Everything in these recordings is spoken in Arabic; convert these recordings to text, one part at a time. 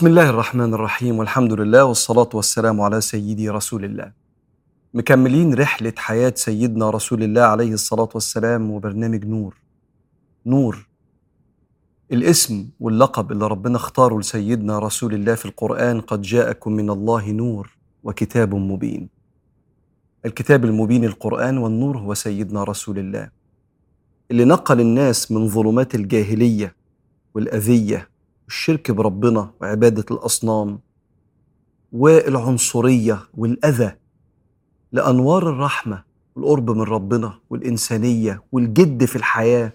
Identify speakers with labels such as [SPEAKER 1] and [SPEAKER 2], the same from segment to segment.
[SPEAKER 1] بسم الله الرحمن الرحيم والحمد لله والصلاة والسلام على سيدي رسول الله. مكملين رحلة حياة سيدنا رسول الله عليه الصلاة والسلام وبرنامج نور. نور الاسم واللقب اللي ربنا اختاره لسيدنا رسول الله في القرآن قد جاءكم من الله نور وكتاب مبين. الكتاب المبين القرآن والنور هو سيدنا رسول الله. اللي نقل الناس من ظلمات الجاهلية والأذية والشرك بربنا وعبادة الأصنام والعنصرية والأذى لأنوار الرحمة والقرب من ربنا والإنسانية والجد في الحياة.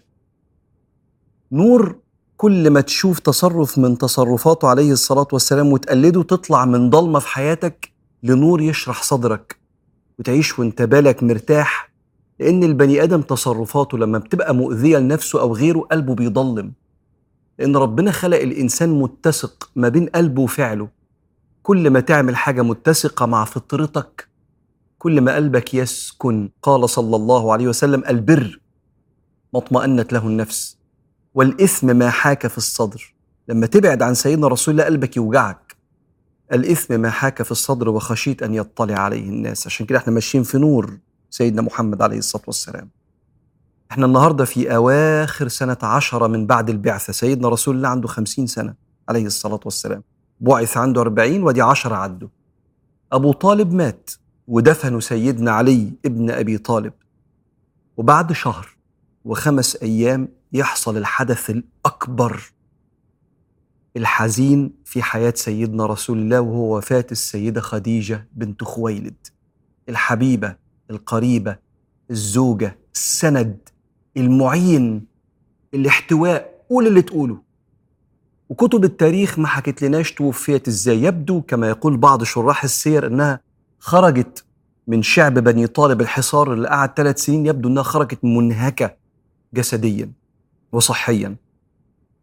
[SPEAKER 1] نور كل ما تشوف تصرف من تصرفاته عليه الصلاة والسلام وتقلده تطلع من ضلمة في حياتك لنور يشرح صدرك وتعيش وانت بالك مرتاح لأن البني آدم تصرفاته لما بتبقى مؤذية لنفسه أو غيره قلبه بيضلم. لأن ربنا خلق الإنسان متسق ما بين قلبه وفعله. كل ما تعمل حاجة متسقة مع فطرتك كل ما قلبك يسكن قال صلى الله عليه وسلم البر ما اطمأنت له النفس. والإثم ما حاك في الصدر. لما تبعد عن سيدنا رسول الله قلبك يوجعك. الإثم ما حاك في الصدر وخشيت أن يطلع عليه الناس. عشان كده إحنا ماشيين في نور سيدنا محمد عليه الصلاة والسلام. إحنا النهاردة في أواخر سنة عشرة من بعد البعثة. سيدنا رسول الله عنده خمسين سنة عليه الصلاة والسلام. بعث عنده أربعين ودي عشرة عدوا. أبو طالب مات ودفنوا سيدنا علي ابن أبي طالب. وبعد شهر وخمس أيام يحصل الحدث الأكبر الحزين في حياة سيدنا رسول الله وهو وفاة السيدة خديجة بنت خويلد. الحبيبة القريبة الزوجة السند المعين الاحتواء قول اللي تقوله. وكتب التاريخ ما حكت لناش توفيت إزاي يبدو كما يقول بعض شراح السير إنها خرجت من شعب بني طالب الحصار اللي قعد ثلاث سنين يبدو إنها خرجت منهكة جسديا وصحيا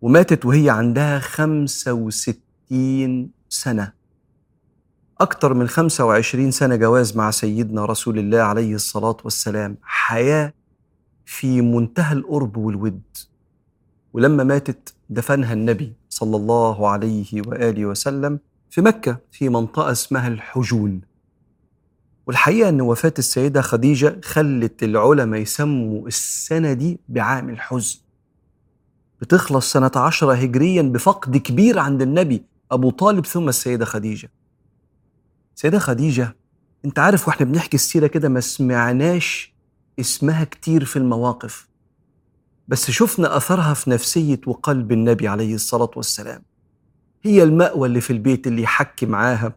[SPEAKER 1] وماتت وهي عندها 65 سنة. أكثر من 25 سنة جواز مع سيدنا رسول الله عليه الصلاة والسلام. حياة في منتهى القرب والود. ولما ماتت دفنها النبي صلى الله عليه وآله وسلم في مكة في منطقة اسمها الحجون. والحقيقة أن وفاة السيدة خديجة خلت العلماء يسموا السنة دي بعام الحزن. بتخلص سنة عشرة هجريا بفقد كبير عند النبي أبو طالب ثم السيدة خديجة. سيدة خديجة أنت عارف وإحنا بنحكي السيرة كده ما سمعناش اسمها كتير في المواقف بس شفنا أثرها في نفسية وقلب النبي عليه الصلاة والسلام. هي المأوى اللي في البيت اللي يحكي معاها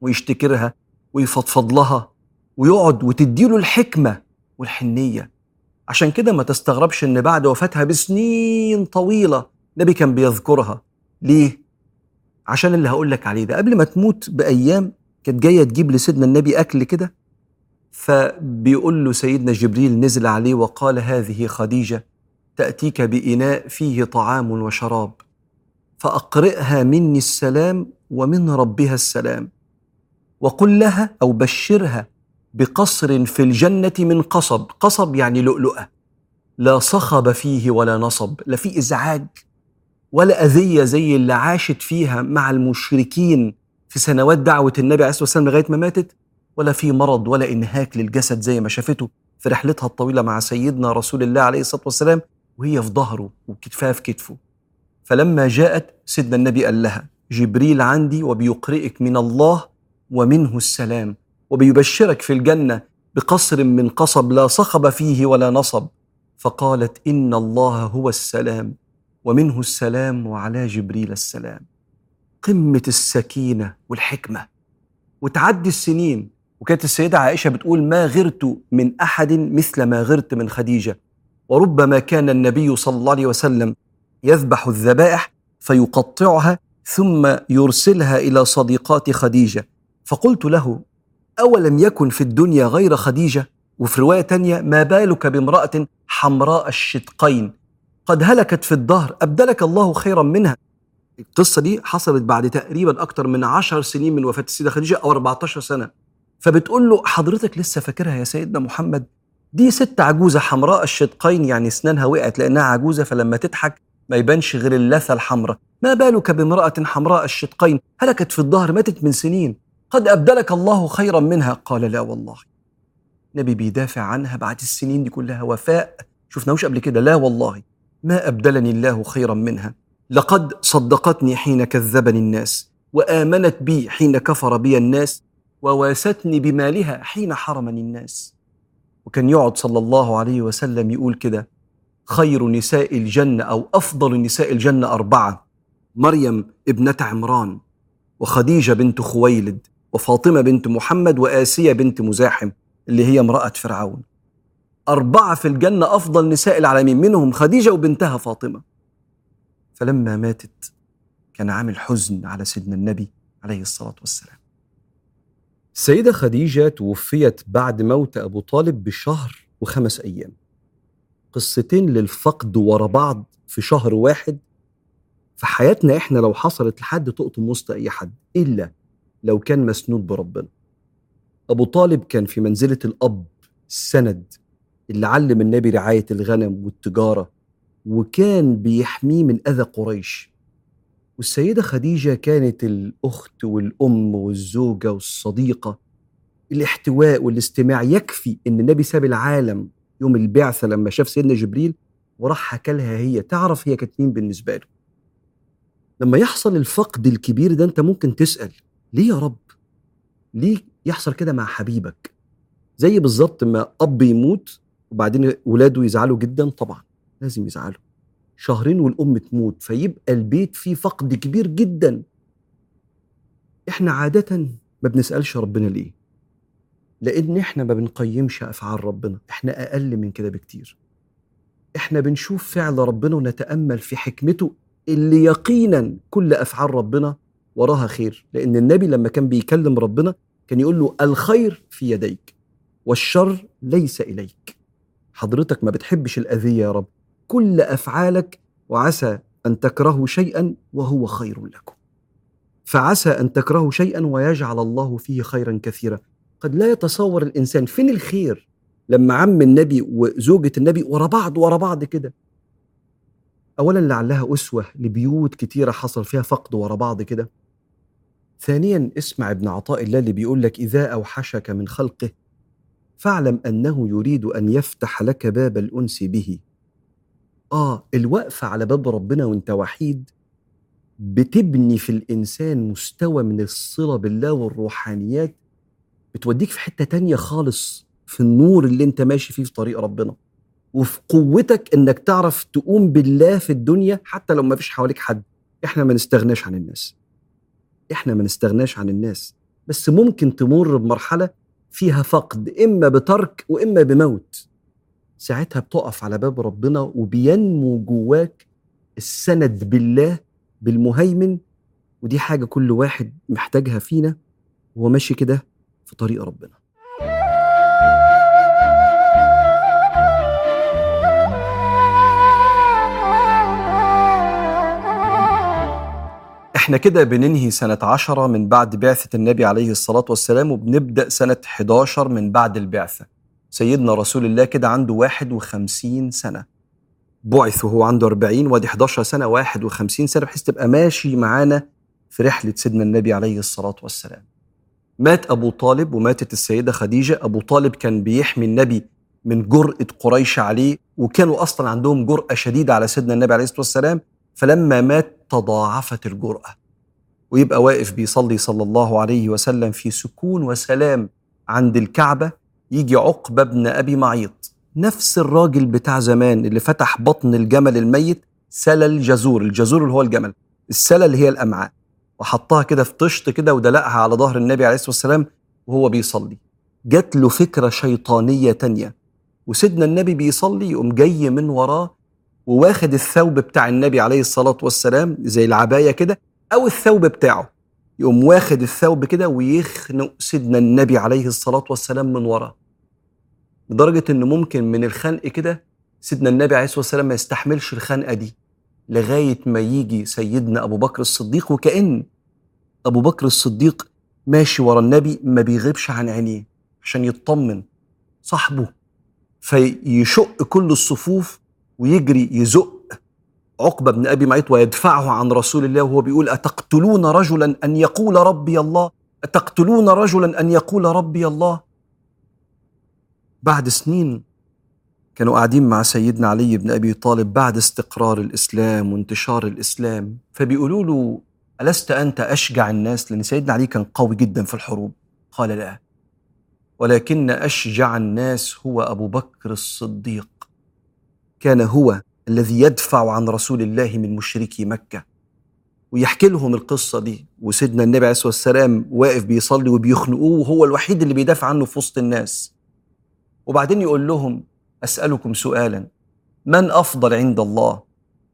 [SPEAKER 1] ويشتكرها ويفضفض لها ويقعد وتديله الحكمة والحنية. عشان كده ما تستغربش إن بعد وفاتها بسنين طويلة النبي كان بيذكرها. ليه؟ عشان اللي هقول لك عليه ده. قبل ما تموت بأيام كانت جاية تجيب لسيدنا النبي أكل كده فبيقول له سيدنا جبريل نزل عليه وقال هذه خديجة تأتيك بإناء فيه طعام وشراب فأقرئها مني السلام ومن ربها السلام وقل لها أو بشرها بقصر في الجنة من قصب قصب يعني لؤلؤة لا صخب فيه ولا نصب لا في إزعاج ولا أذية زي اللي عاشت فيها مع المشركين في سنوات دعوة النبي عليه الصلاة والسلام لغاية ما ماتت ولا في مرض ولا إنهاك للجسد زي ما شافته في رحلتها الطويلة مع سيدنا رسول الله عليه الصلاة والسلام وهي في ظهره وكتفها في كتفه. فلما جاءت سيدنا النبي قال لها جبريل عندي وبيقرئك من الله ومنه السلام وبيبشرك في الجنة بقصر من قصب لا صخب فيه ولا نصب. فقالت إن الله هو السلام ومنه السلام وعلى جبريل السلام. قمة السكينة والحكمة وتعدي السنين وكانت السيدة عائشة بتقول ما غرت من أحد مثل ما غرت من خديجة. وربما كان النبي صلى الله عليه وسلم يذبح الذبائح فيقطعها ثم يرسلها إلى صديقات خديجة. فقلت له أولم يكن في الدنيا غير خديجة؟ وفي رواية تانية ما بالك بامرأة حمراء الشدقين؟ قد هلكت في الدهر أبدلك الله خيرا منها. القصة دي حصلت بعد تقريبا أكتر من عشر سنين من وفاة السيدة خديجة أو 14 سنة. فبتقول له حضرتك لسه فاكرها يا سيدنا محمد؟ دي ست عجوزة حمراء الشدقين يعني أسنانها وقعت لأنها عجوزة فلما تضحك ما يبانش غير اللثة الحمراء. ما بالك بامرأة حمراء الشدقين؟ هلكت في الظهر ماتت من سنين. قد أبدلك الله خيرا منها. قال لا والله. نبي بيدافع عنها بعد السنين دي كلها. وفاء شفناهوش قبل كده؟ لا والله. ما أبدلني الله خيرا منها. لقد صدقتني حين كذبني الناس وآمنت بي حين كفر بي الناس. وواستني بمالها حين حرمني الناس. وكان يقعد صلى الله عليه وسلم يقول كده خير نساء الجنة أو أفضل نساء الجنة أربعة مريم ابنة عمران وخديجة بنت خويلد وفاطمة بنت محمد وآسية بنت مزاحم اللي هي امرأة فرعون. أربعة في الجنة أفضل نساء العالمين منهم خديجة وبنتها فاطمة. فلما ماتت كان عامل حزن على سيدنا النبي عليه الصلاة والسلام. السيدة خديجة توفيت بعد موت أبو طالب بشهر وخمس أيام. قصتين للفقد ورا بعض في شهر واحد. في حياتنا إحنا لو حصلت لحد تقطم وسط أي حد إلا لو كان مسنود بربنا. أبو طالب كان في منزلة الأب السند اللي علم النبي رعاية الغنم والتجارة وكان بيحميه من أذى قريش. والسيدة خديجة كانت الأخت والأم والزوجة والصديقة. الاحتواء والاستماع يكفي إن النبي ساب العالم يوم البعثه لما شاف سيدنا جبريل وراح حكى لها هي. تعرف هي كانت مين بالنسبة له. لما يحصل الفقد الكبير ده أنت ممكن تسأل ليه يا رب؟ ليه يحصل كده مع حبيبك؟ زي بالظبط ما أب يموت وبعدين ولاده يزعلوا جدا طبعا لازم يزعلوا. شهرين والأم تموت فيبقى البيت فيه فقد كبير جدا. إحنا عادة ما بنسألش ربنا ليه؟ لأن إحنا ما بنقيمش أفعال ربنا إحنا أقل من كده بكتير. إحنا بنشوف فعل ربنا ونتأمل في حكمته اللي يقينا كل أفعال ربنا وراها خير. لأن النبي لما كان بيكلم ربنا كان يقول له الخير في يديك والشر ليس إليك. حضرتك ما بتحبش الأذية يا رب. كل أفعالك وعسى أن تكرهوا شيئا وهو خير لكم. فعسى أن تكرهوا شيئا ويجعل الله فيه خيرا كثيرا. قد لا يتصور الإنسان فين الخير لما عم النبي وزوجة النبي ورا بعض ورا بعض كده. اولا لعلها أسوة لبيوت كتيرة حصل فيها فقد ورا بعض كده. ثانيا اسمع ابن عطاء الله اللي بيقول لك إذا أوحشك من خلقه فاعلم أنه يريد أن يفتح لك باب الأنس به. آه الوقفه على باب ربنا وأنت وحيد بتبني في الإنسان مستوى من الصلة بالله والروحانيات بتوديك في حتة تانية خالص في النور اللي أنت ماشي فيه في طريق ربنا. وفي قوتك إنك تعرف تقوم بالله في الدنيا حتى لو ما فيش حواليك حد. إحنا ما نستغناش عن الناس. إحنا ما نستغناش عن الناس. بس ممكن تمر بمرحلة فيها فقد إما بترك وإما بموت. ساعتها بتقف على باب ربنا وبينمو جواك السند بالله بالمهيمن ودي حاجة كل واحد محتاجها فينا وهو ماشي كده في طريق ربنا. إحنا كده بننهي سنة عشرة من بعد بعثة النبي عليه الصلاة والسلام وبنبدأ سنة 11 من بعد البعثة. سيدنا رسول الله كده عنده 51 سنة. بعث وهو عنده 40 وادي 11 سنة 51 سنة بحيث تبقى ماشي معانا في رحلة سيدنا النبي عليه الصلاة والسلام. مات أبو طالب وماتت السيدة خديجة. أبو طالب كان بيحمي النبي من جرأة قريش عليه وكانوا أصلا عندهم جرأة شديدة على سيدنا النبي عليه الصلاة والسلام. فلما مات تضاعفت الجرأة ويبقى واقف بيصلي صلى الله عليه وسلم في سكون وسلام عند الكعبة. يجي عقبة بن أبي معيط. نفس الراجل بتاع زمان اللي فتح بطن الجمل الميت سلى الجزور الجزور اللي هو الجمل السلة اللي هي الأمعاء وحطها كده في طشت كده ودلقها على ظهر النبي عليه الصلاة والسلام وهو بيصلي. جات له فكرة شيطانية تانية وسيدنا النبي بيصلي يقوم جاي من وراه وواخد الثوب بتاع النبي عليه الصلاة والسلام زي العباية كده أو الثوب بتاعه يقوم واخد الثوب كده ويخنق سيدنا النبي عليه الصلاة والسلام من وراه. لدرجة إن ممكن من الخنق كده سيدنا النبي عليه الصلاة والسلام ما يستحملش الخنقة دي لغاية ما يجي سيدنا أبو بكر الصديق وكأن أبو بكر الصديق ماشي ورا النبي ما بيغيبش عن عينيه عشان يطمن صاحبه فيشق كل الصفوف ويجري يزق عقبة بن أبي معيط ويدفعه عن رسول الله وهو بيقول أتقتلون رجلا أن يقول ربي الله؟ أتقتلون رجلا أن يقول ربي الله؟ بعد سنين كانوا قاعدين مع سيدنا علي بن أبي طالب بعد استقرار الإسلام وانتشار الإسلام فبيقولوا له ألست أنت أشجع الناس؟ لأن سيدنا علي كان قوي جدا في الحروب. قال لا. ولكن أشجع الناس هو أبو بكر الصديق. كان هو الذي يدفع عن رسول الله من مشركي مكة. ويحكي لهم القصة دي. وسيدنا النبي عليه الصلاة والسلام واقف بيصلي وبيخنقوه وهو الوحيد اللي بيدافع عنه في وسط الناس. وبعدين يقول لهم أسألكم سؤالا من أفضل عند الله؟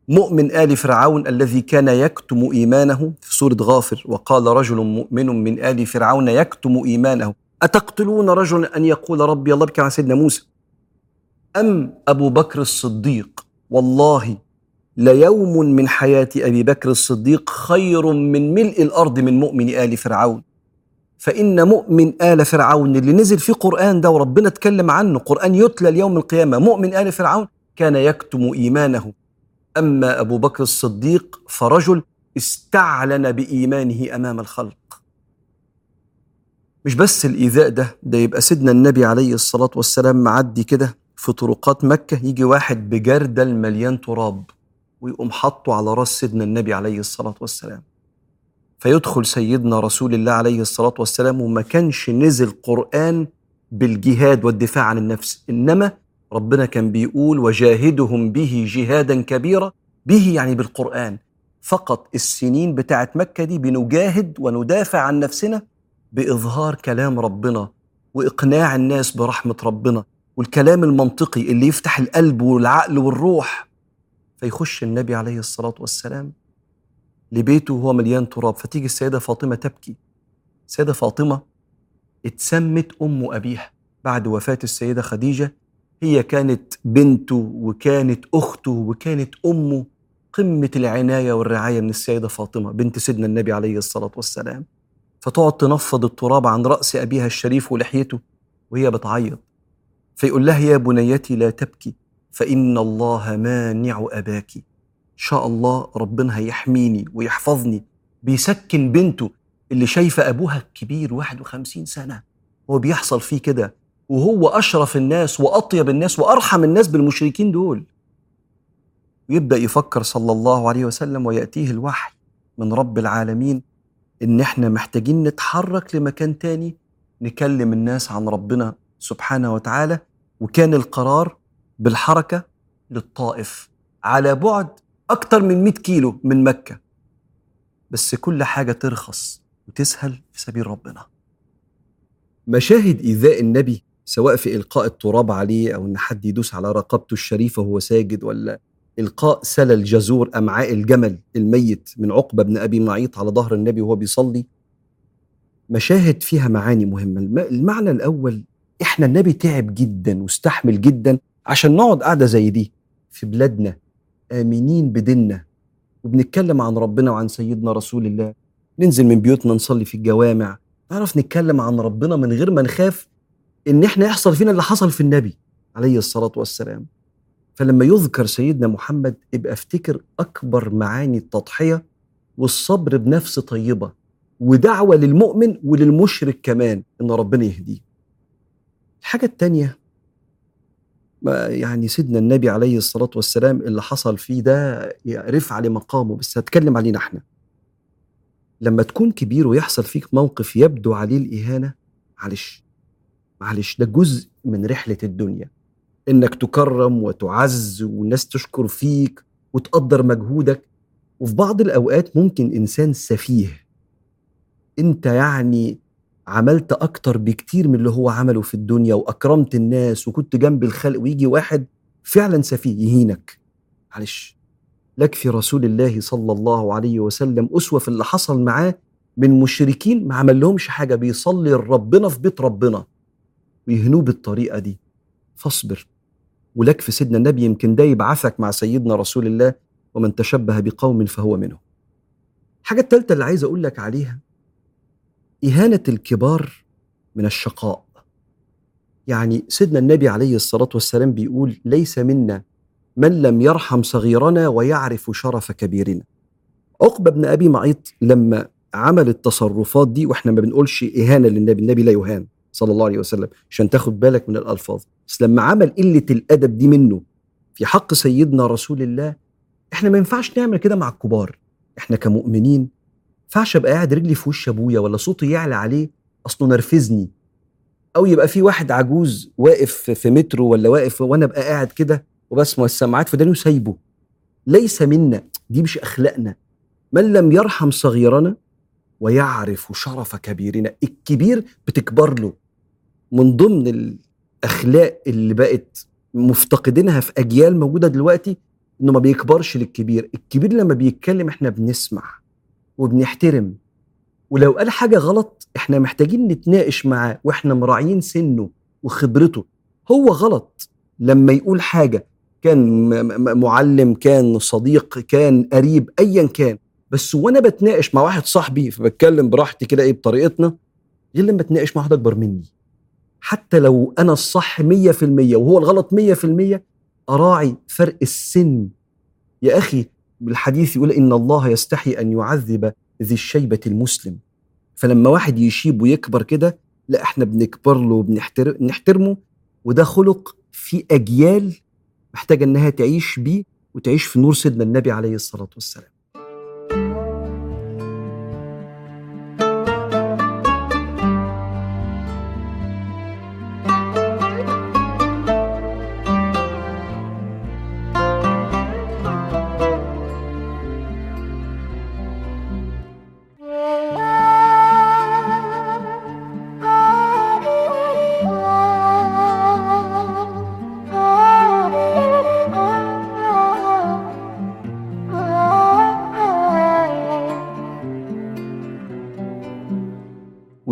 [SPEAKER 1] مؤمن آل فرعون الذي كان يكتم إيمانه؟ في سورة غافر وقال رجل مؤمن من آل فرعون يكتم إيمانه. أتقتلون رجلا أن يقول ربي الله بك عن سيدنا موسى؟ أم أبو بكر الصديق؟ والله ليوم من حياة أبي بكر الصديق خير من ملء الأرض من مؤمن آل فرعون. فإن مؤمن آل فرعون اللي نزل فيه قرآن ده وربنا اتكلم عنه قرآن يتلى اليوم القيامة مؤمن آل فرعون كان يكتم إيمانه. أما أبو بكر الصديق فرجل استعلن بإيمانه أمام الخلق. مش بس الإيذاء ده ده يبقى سيدنا النبي عليه الصلاة والسلام معدي كده في طرقات مكة يجي واحد بجردل مليان تراب ويقوم حاطه على راس سيدنا النبي عليه الصلاة والسلام. فيدخل سيدنا رسول الله عليه الصلاة والسلام وما كانش نزل قرآن بالجهاد والدفاع عن النفس. إنما ربنا كان بيقول وجاهدهم به جهادا كبيرا به يعني بالقرآن. فقط السنين بتاعت مكة دي بنجاهد وندافع عن نفسنا بإظهار كلام ربنا وإقناع الناس برحمة ربنا والكلام المنطقي اللي يفتح القلب والعقل والروح. فيخش النبي عليه الصلاة والسلام لبيته وهو مليان تراب. فتيجي السيدة فاطمة تبكي. السيدة فاطمة اتسمت أم أبيها بعد وفاة السيدة خديجة. هي كانت بنته وكانت أخته وكانت أمه قمة العناية والرعاية من السيدة فاطمة بنت سيدنا النبي عليه الصلاة والسلام. فتقعد تنفض التراب عن رأس أبيها الشريف ولحيته وهي بتعيط. فيقول لها يا بنيتي لا تبكي فإن الله مانع أباك. إن شاء الله ربنا هيحميني ويحفظني. بيسكن بنته اللي شايفة أبوها الكبير 51 سنة. هو بيحصل فيه كده. وهو أشرف الناس وأطيب الناس وأرحم الناس بالمشركين دول. ويبدأ يفكر صلى الله عليه وسلم ويأتيه الوحي من رب العالمين إن إحنا محتاجين نتحرك لمكان تاني نكلم الناس عن ربنا سبحانه وتعالى. وكان القرار بالحركة للطائف. على بعد أكتر من 100 كيلو من مكة. بس كل حاجة ترخص وتسهل في سبيل ربنا. مشاهد إيذاء النبي سواء في إلقاء التراب عليه أو إن حد يدوس على رقبته الشريفة وهو ساجد ولا إلقاء سلل جزور أمعاء الجمل الميت من عقبة بن أبي معيط على ظهر النبي وهو بيصلي. مشاهد فيها معاني مهمة. المعنى الأول إحنا النبي تعب جدا واستحمل جدا عشان نقعد قاعدة زي دي في بلادنا. آمنين بديننا. وبنتكلم عن ربنا وعن سيدنا رسول الله. ننزل من بيوتنا نصلي في الجوامع. نعرف نتكلم عن ربنا من غير ما نخاف إن إحنا يحصل فينا اللي حصل في النبي عليه الصلاة والسلام. فلما يذكر سيدنا محمد ابقى افتكر أكبر معاني التضحية والصبر بنفس طيبة ودعوة للمؤمن وللمشرك كمان إن ربنا يهديه. الحاجة الثانية يعني سيدنا النبي عليه الصلاة والسلام اللي حصل فيه ده رفع لمقامه بس هتكلم علينا إحنا. لما تكون كبير ويحصل فيك موقف يبدو عليه الإهانة معلش معلش ده جزء من رحلة الدنيا. إنك تكرم وتعز والناس تشكر فيك وتقدر مجهودك. وفي بعض الأوقات ممكن إنسان سفيه. أنت يعني عملت أكتر بكتير من اللي هو عمله في الدنيا وأكرمت الناس وكنت جنب الخلق ويجي واحد فعلا سفيه يهينك. معلش. لك في رسول الله صلى الله عليه وسلم أسوة في اللي حصل معاه من مشركين ما عمل لهمش حاجة بيصلي لربنا في بيت ربنا. ويهنوه بالطريقة دي. فاصبر. ولك في سيدنا النبي يمكن ده يبعثك مع سيدنا رسول الله ومن تشبه بقوم فهو منه الحاجة الثالثة اللي عايز أقول لك عليها إهانة الكبار من الشقاء. يعني سيدنا النبي عليه الصلاة والسلام بيقول ليس منا من لم يرحم صغيرنا ويعرف شرف كبيرنا. عقبة بن أبي معيط لما عمل التصرفات دي وإحنا ما بنقولش إهانة للنبي النبي لا يهان صلى الله عليه وسلم عشان تاخد بالك من الألفاظ. بس لما عمل قلة الأدب دي منه في حق سيدنا رسول الله إحنا ما ينفعش نعمل كده مع الكبار. إحنا كمؤمنين ينفعش أبقى قاعد رجلي في وش أبويا ولا صوتي يعلى عليه؟ أصله نرفزني. أو يبقى في واحد عجوز واقف في مترو ولا واقف وأنا أبقى قاعد كده وبسمع السماعات في داني وسايبه ليس منا. دي مش أخلاقنا. من لم يرحم صغيرنا ويعرف شرف كبيرنا. الكبير بتكبر له. من ضمن الأخلاق اللي بقت مفتقدينها في أجيال موجودة دلوقتي إنه ما بيكبرش للكبير. الكبير لما بيتكلم إحنا بنسمع. وبنحترم. ولو قال حاجة غلط إحنا محتاجين نتناقش معاه وإحنا مراعيين سنه وخبرته. هو غلط. لما يقول حاجة كان معلم كان صديق كان قريب ايا كان. بس وأنا بتناقش مع واحد صاحبي فبتكلم براحتي كده إيه بطريقتنا غير لما اتناقش مع واحد أكبر مني. حتى لو أنا الصح 100% وهو الغلط 100% أراعي فرق السن. يا أخي بالحديث يقول إن الله يستحي أن يعذب ذي الشيبة المسلم. فلما واحد يشيب ويكبر كده لا إحنا بنكبر له وبنحترمه وده خلق في أجيال محتاجة إنها تعيش بيه وتعيش في نور سيدنا النبي عليه الصلاة والسلام.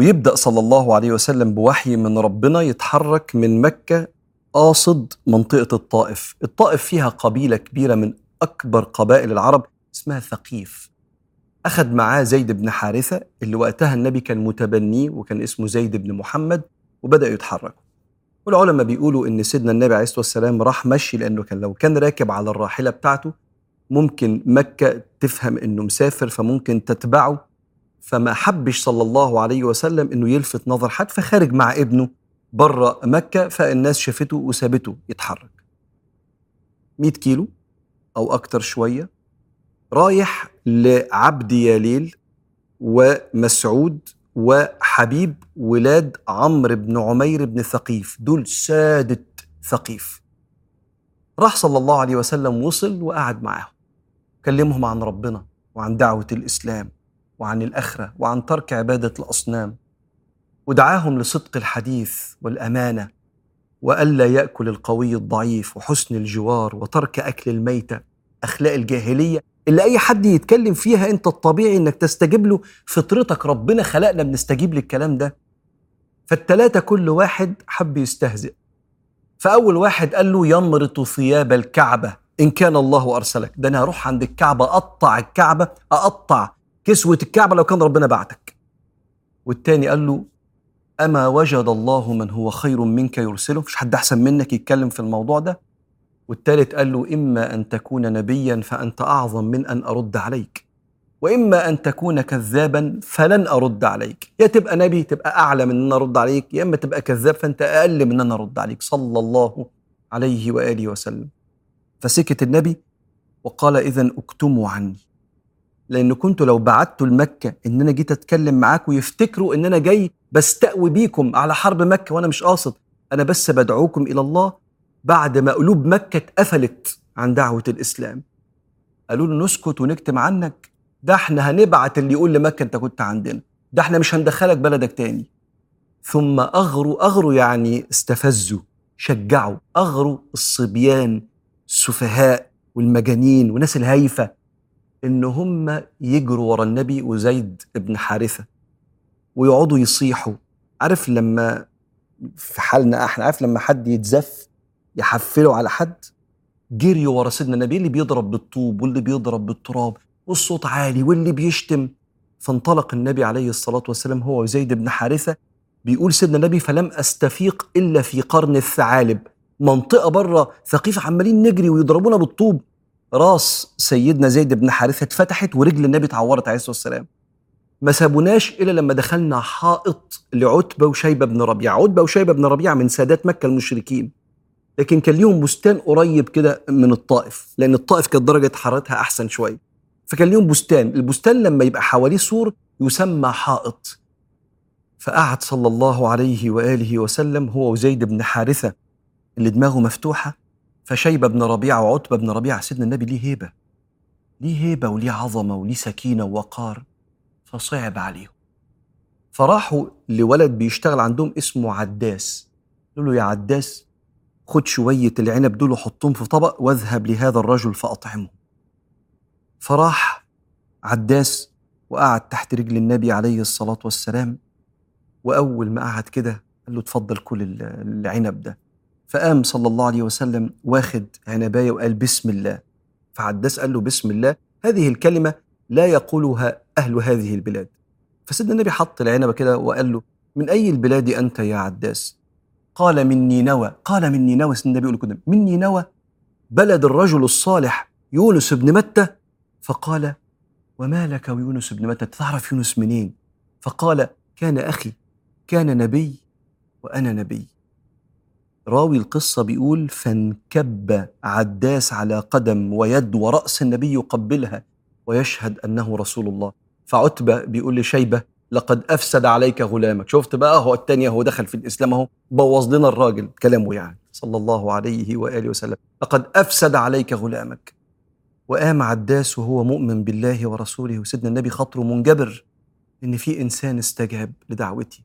[SPEAKER 1] ويبدأ صلى الله عليه وسلم بوحي من ربنا يتحرك من مكة قاصد منطقة الطائف. الطائف فيها قبيلة كبيرة من أكبر قبائل العرب اسمها ثقيف. أخذ معاه زيد بن حارثة اللي وقتها النبي كان متبنيه وكان اسمه زيد بن محمد وبدأ يتحركوا. والعلماء بيقولوا إن سيدنا النبي عليه الصلاة والسلام راح مشي لأنه كان لو كان راكب على الراحلة بتاعته ممكن مكة تفهم إنه مسافر فممكن تتبعه فما حبش صلى الله عليه وسلم إنه يلفت نظر حد فخارج مع ابنه بره مكة فالناس شافته وسابته يتحرك. 100 كيلو أو أكتر شوية رايح لعبد ياليل ومسعود وحبيب ولاد عمرو بن عمير بن ثقيف دول سادة ثقيف. راح صلى الله عليه وسلم وصل وقعد معاهم كلمهم عن ربنا وعن دعوة الإسلام. وعن الأخرة وعن ترك عبادة الأصنام ودعاهم لصدق الحديث والأمانة وألا يأكل القوي الضعيف وحسن الجوار وترك أكل الميتة أخلاق الجاهلية اللي أي حد يتكلم فيها أنت الطبيعي إنك تستجيب له فطرتك ربنا خلقنا بنستجيب للكلام ده. فالتلاتة كل واحد حب يستهزئ. فأول واحد قال له يمرط ثياب الكعبة إن كان الله أرسلك. ده أنا هروح عند الكعبة أقطع الكعبة أقطع كسوة الكعبة لو كان ربنا بعتك. والتاني قال له أما وجد الله من هو خير منك يرسله؟ مش حد أحسن منك يتكلم في الموضوع ده. والتالت قال له إما أن تكون نبيا فأنت أعظم من أن أرد عليك وإما أن تكون كذابا فلن أرد عليك. يا تبقى نبي تبقى أعلى من أن أرد عليك يا إما تبقى كذاب فأنت أقل من أن أرد عليك. صلى الله عليه وآله وسلم. فسكت النبي وقال إذا اكتموا عني. لأن كنت لو بعتوا لمكة إن أنا جيت أتكلم معاكم يفتكروا إن أنا جاي بستقوي بيكم على حرب مكة وأنا مش قاصد. أنا بس بدعوكم إلى الله بعد ما قلوب مكة اتقفلت عن دعوة الإسلام. قالوا له نسكت ونكتم عنك. ده إحنا هنبعت اللي يقول لمكة أنت كنت عندنا. ده إحنا مش هندخلك بلدك تاني. ثم أغروا أغروا يعني استفزوا شجعوا. أغروا الصبيان السفهاء والمجانين والناس الهايفة. إن هم يجروا ورا النبي وزيد بن حارثة ويقعدوا يصيحوا. عارف لما في حالنا إحنا عارف لما حد يتزف يحفله على حد؟ جريوا ورا سيدنا النبي اللي بيضرب بالطوب واللي بيضرب بالتراب والصوت عالي واللي بيشتم. فانطلق النبي عليه الصلاة والسلام هو وزيد بن حارثة بيقول سيدنا النبي فلم أستفيق إلا في قرن الثعالب. منطقة بره ثقيف عمالين نجري ويضربونا بالطوب. راس سيدنا زيد بن حارثة اتفتحت ورجل النبي اتعورت عليه الصلاة والسلام. ما سابوناش إلا لما دخلنا حائط لعتبة وشيبة بن ربيعة. عتبة وشيبة بن ربيعة من سادات مكة المشركين. لكن كان ليهم بستان قريب كده من الطائف لأن الطائف كانت درجة حرارتها أحسن شوية. فكان ليهم بستان. البستان لما يبقى حواليه سور يسمى حائط. فقعد صلى الله عليه وآله وسلم هو وزيد بن حارثة اللي دماغه مفتوحة فشيبه بن ربيعه وعتبة بن ربيعه سيدنا النبي ليه هيبة. ليه هيبة وليه عظمة وليه سكينة ووقار. فصعب عليهم. فراحوا لولد بيشتغل عندهم اسمه عداس. قالوا له يا عداس خد شوية العنب دول وحطهم في طبق واذهب لهذا الرجل فأطعمه. فراح عداس وقعد تحت رجل النبي عليه الصلاة والسلام. وأول ما قعد كده قال له اتفضل كل العنب ده. فقام صلى الله عليه وسلم واخد عنباية وقال بسم الله. فعداس قال له بسم الله. هذه الكلمة لا يقولها أهل هذه البلاد. فسيدنا النبي حط العنبة كده وقال له من أي البلاد أنت يا عداس؟ قال من نينوى قال من نينوى سيدنا النبي يقول كده. من نينوى بلد الرجل الصالح يونس بن متى؟ فقال وما لك ويونس بن متى؟ تعرف يونس منين؟ فقال كان أخي كان نبي وأنا نبي. راوي القصة بيقول فانكب عداس على قدم ويد ورأس النبي يقبلها ويشهد أنه رسول الله. فعتبة بيقول لشيبة لقد أفسد عليك غلامك. شفت بقى؟ هو التانية هو دخل في الإسلام أهو بوظ لنا الراجل كلامه يعني صلى الله عليه وآله وسلم. لقد أفسد عليك غلامك. وقام عداس وهو مؤمن بالله ورسوله وسيدنا النبي خاطره منجبر إن في إنسان استجاب لدعوتي.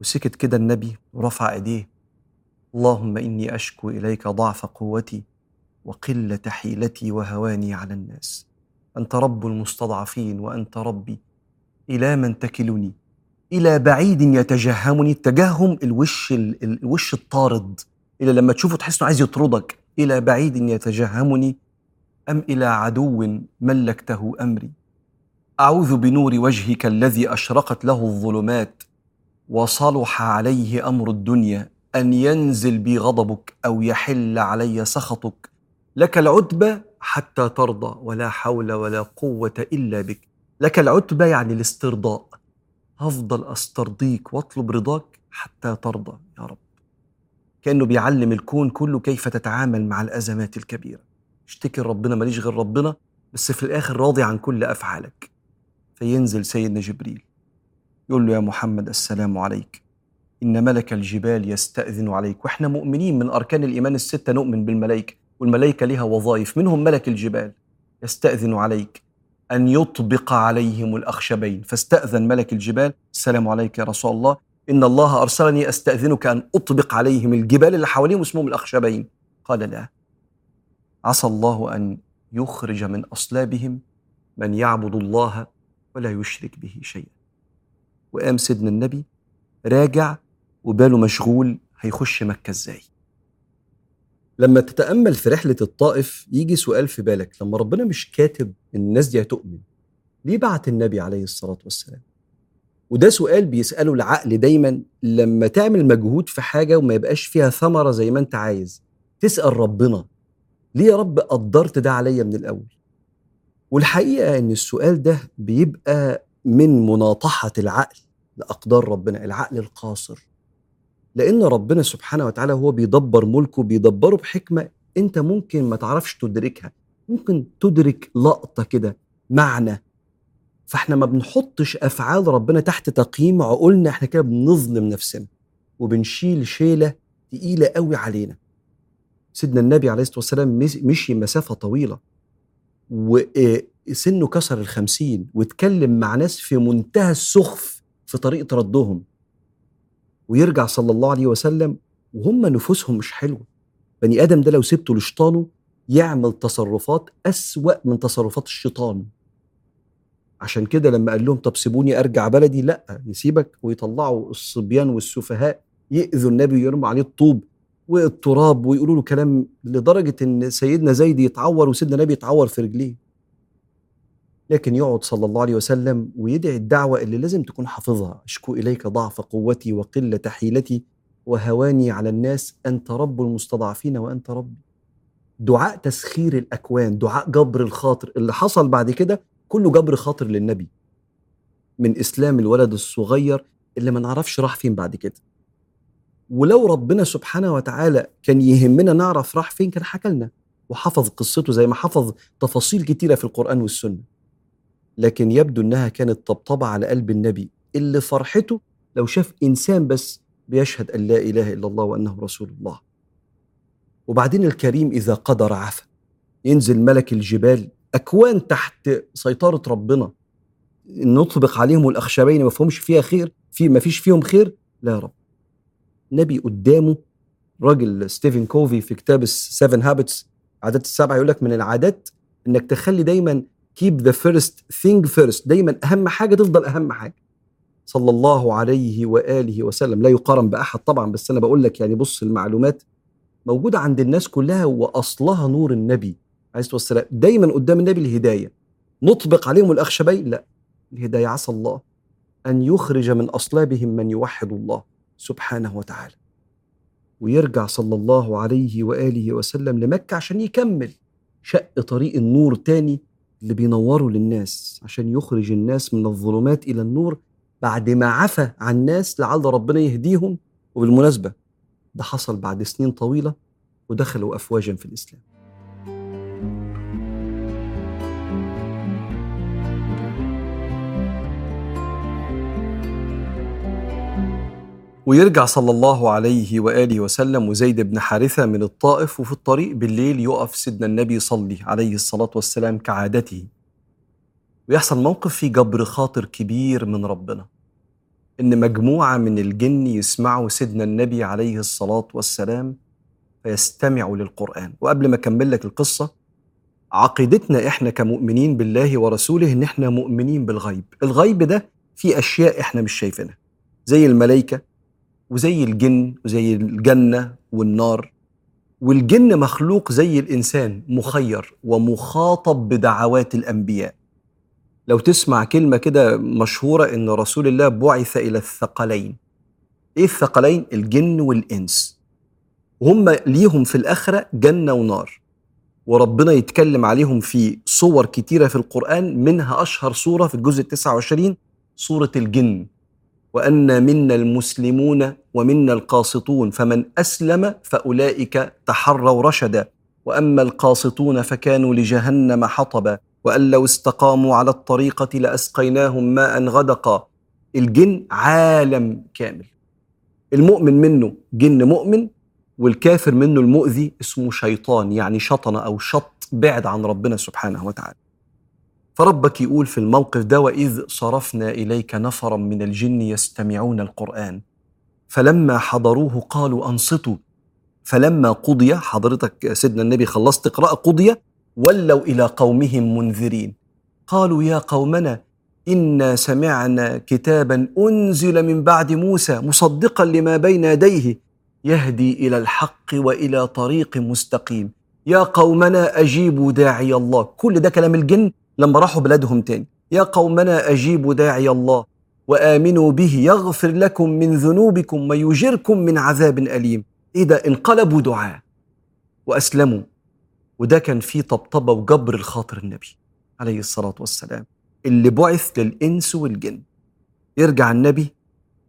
[SPEAKER 1] وسكت كده النبي ورفع إيديه اللهم إني أشكو إليك ضعف قوتي وقلة حيلتي وهواني على الناس. أنت رب المستضعفين وأنت ربي. إلى من تكلني؟ إلى بعيد يتجهمني التجهم الوش الوش الطارد. إلى لما تشوفه تحس إنه عايز يطردك. إلى بعيد يتجهمني؟ أم إلى عدو ملكته أمري؟ أعوذ بنور وجهك الذي أشرقت له الظلمات وصلح عليه أمر الدنيا. أن ينزل بي غضبك أو يحل علي سخطك. لك العتبى حتى ترضى ولا حول ولا قوة إلا بك. لك العتبى يعني الاسترضاء. هفضل أسترضيك واطلب رضاك حتى ترضى يا رب. كأنه بيعلم الكون كله كيف تتعامل مع الأزمات الكبيرة. اشتكي ربنا ماليش غير ربنا بس في الآخر راضي عن كل أفعالك. فينزل سيدنا جبريل. يقول له يا محمد السلام عليك. إن ملك الجبال يستأذن عليك. وإحنا مؤمنين من أركان الإيمان الستة نؤمن بالملائكة والملائكة لها وظائف. منهم ملك الجبال يستأذن عليك أن يطبق عليهم الأخشبين. فاستأذن ملك الجبال. السلام عليك يا رسول الله. إن الله أرسلني أستأذنك أن أطبق عليهم الجبال اللي حواليهم اسمهم الأخشبين. قال لا. عسى الله أن يخرج من أصلابهم من يعبد الله ولا يشرك به شيئا. وقام سيدنا النبي. راجع وباله مشغول هيخش مكة إزاي؟ لما تتأمل في رحلة الطائف يجي سؤال في بالك لما ربنا مش كاتب الناس دي هتؤمن ليه بعت النبي عليه الصلاة والسلام؟ وده سؤال بيسأله العقل دايما لما تعمل مجهود في حاجة وما يبقاش فيها ثمرة زي ما أنت عايز تسأل ربنا ليه يا رب قدرت ده عليا من الأول؟ والحقيقة إن السؤال ده بيبقى من مناطحة العقل لأقدار ربنا العقل القاصر. لأن ربنا سبحانه وتعالى هو بيدبر ملكه بيدبره بحكمة أنت ممكن ما تعرفش تدركها. ممكن تدرك لقطة كده معنى. فإحنا ما بنحطش أفعال ربنا تحت تقييم عقولنا إحنا كده بنظلم نفسنا وبنشيل شيلة تقيلة قوي علينا. سيدنا النبي عليه الصلاة والسلام مشي مسافة طويلة وسنه كسر الخمسين واتكلم مع ناس في منتهى السخف في طريقة ردهم. ويرجع صلى الله عليه وسلم وهم نفوسهم مش حلوة. بني آدم ده لو سبته لشيطانه يعمل تصرفات أسوأ من تصرفات الشيطان. عشان كده لما قال لهم طب سيبوني أرجع بلدي لأ نسيبك ويطلعوا الصبيان والسفهاء يأذوا النبي ويرموا عليه الطوب والتراب ويقولوا له كلام لدرجة إن سيدنا زيد يتعور وسيدنا النبي يتعور في رجليه. لكن يقعد صلى الله عليه وسلم ويدعي الدعوة اللي لازم تكون حافظها. أشكو إليك ضعف قوتي وقلة حيلتي وهواني على الناس. أنت رب المستضعفين وأنت ربي. دعاء تسخير الأكوان دعاء جبر الخاطر. اللي حصل بعد كده كله جبر خاطر للنبي. من إسلام الولد الصغير اللي ما نعرفش راح فين بعد كده. ولو ربنا سبحانه وتعالى كان يهمنا نعرف راح فين كان حكى لنا. وحفظ قصته زي ما حفظ تفاصيل كتيرة في القرآن والسنة. لكن يبدو إنها كانت طبطبة على قلب النبي اللي فرحته لو شاف إنسان بس بيشهد أن لا إله إلا الله وأنه رسول الله. وبعدين الكريم إذا قدر عفا ينزل ملك الجبال أكوان تحت سيطرة ربنا نطبق عليهم الأخشبين ما فيهمش فيها خير في ما فيش فيهم خير؟ لا يا رب. نبي قدامه راجل ستيفن كوفي في كتاب ال Seven Habits عادات السبعه يقول لك من العادات إنك تخلي دايما keep the first thing first. دايما أهم حاجة تفضل أهم حاجة. صلى الله عليه وآله وسلم. لا يقارن بأحد طبعا بس أنا بقول لك يعني بص المعلومات موجودة عند الناس كلها وأصلها نور النبي عليه الصلاة والسلام. دايما قدام النبي الهداية. نطبق عليهم الأخشبين؟ لا. الهداية عسى الله أن يخرج من أصلابهم من يوحد الله سبحانه وتعالى. ويرجع صلى الله عليه وآله وسلم لمكة عشان يكمل شق طريق النور تاني اللي بينوروا للناس عشان يخرج الناس من الظلمات إلى النور بعد ما عفى عن الناس لعل ربنا يهديهم. وبالمناسبة ده حصل بعد سنين طويلة ودخلوا افواجا في الإسلام. ويرجع صلى الله عليه وآله وسلم وزيد بن حارثة من الطائف وفي الطريق بالليل يقف سيدنا النبي يصلي عليه الصلاة والسلام كعادته. ويحصل موقف فيه جبر خاطر كبير من ربنا إن مجموعة من الجن يسمعوا سيدنا النبي عليه الصلاة والسلام فيستمعوا للقرآن. وقبل ما أكمل لك القصة عقيدتنا إحنا كمؤمنين بالله ورسوله إن إحنا مؤمنين بالغيب. الغيب ده في أشياء إحنا مش شايفينها زي الملائكة وزي الجن وزي الجنة والنار. والجن مخلوق زي الإنسان مخير ومخاطب بدعوات الأنبياء. لو تسمع كلمة كده مشهورة إن رسول الله بعث إلى الثقلين. إيه الثقلين؟ الجن والإنس. وهم ليهم في الآخرة جنة ونار. وربنا يتكلم عليهم في صور كتيرة في القرآن منها أشهر صورة في الجزء 29 صورة الجن. وأن منا المسلمون ومنا القاسطون فمن أسلم فأولئك تحروا رشدا. وأما القاسطون فكانوا لجهنم حطبا. وأن لو استقاموا على الطريقة لأسقيناهم ماء غدقا. الجن عالم كامل. المؤمن منه جن مؤمن والكافر منه المؤذي اسمه شيطان يعني شطن أو شط بعد عن ربنا سبحانه وتعالى. فربك يقول في الموقف ده واذ صرفنا اليك نفرا من الجن يستمعون القران. فلما حضروه قالوا انصتوا. فلما قضي حضرتك سيدنا النبي خلصت قراءة قضي ولوا إلى قومهم منذرين. قالوا يا قومنا انا سمعنا كتابا انزل من بعد موسى مصدقا لما بين يديه يهدي إلى الحق والى طريق مستقيم. يا قومنا اجيبوا داعي الله. كل ده كلام الجن؟ لما راحوا بلادهم تاني. يا قومنا أجيبوا داعي الله وآمنوا به يغفر لكم من ذنوبكم ويجركم من عذاب أليم. إيه ده انقلبوا دعاء وأسلموا. وده كان فيه طبطبة وجبر الخاطر النبي عليه الصلاة والسلام. اللي بعث للإنس والجن. يرجع النبي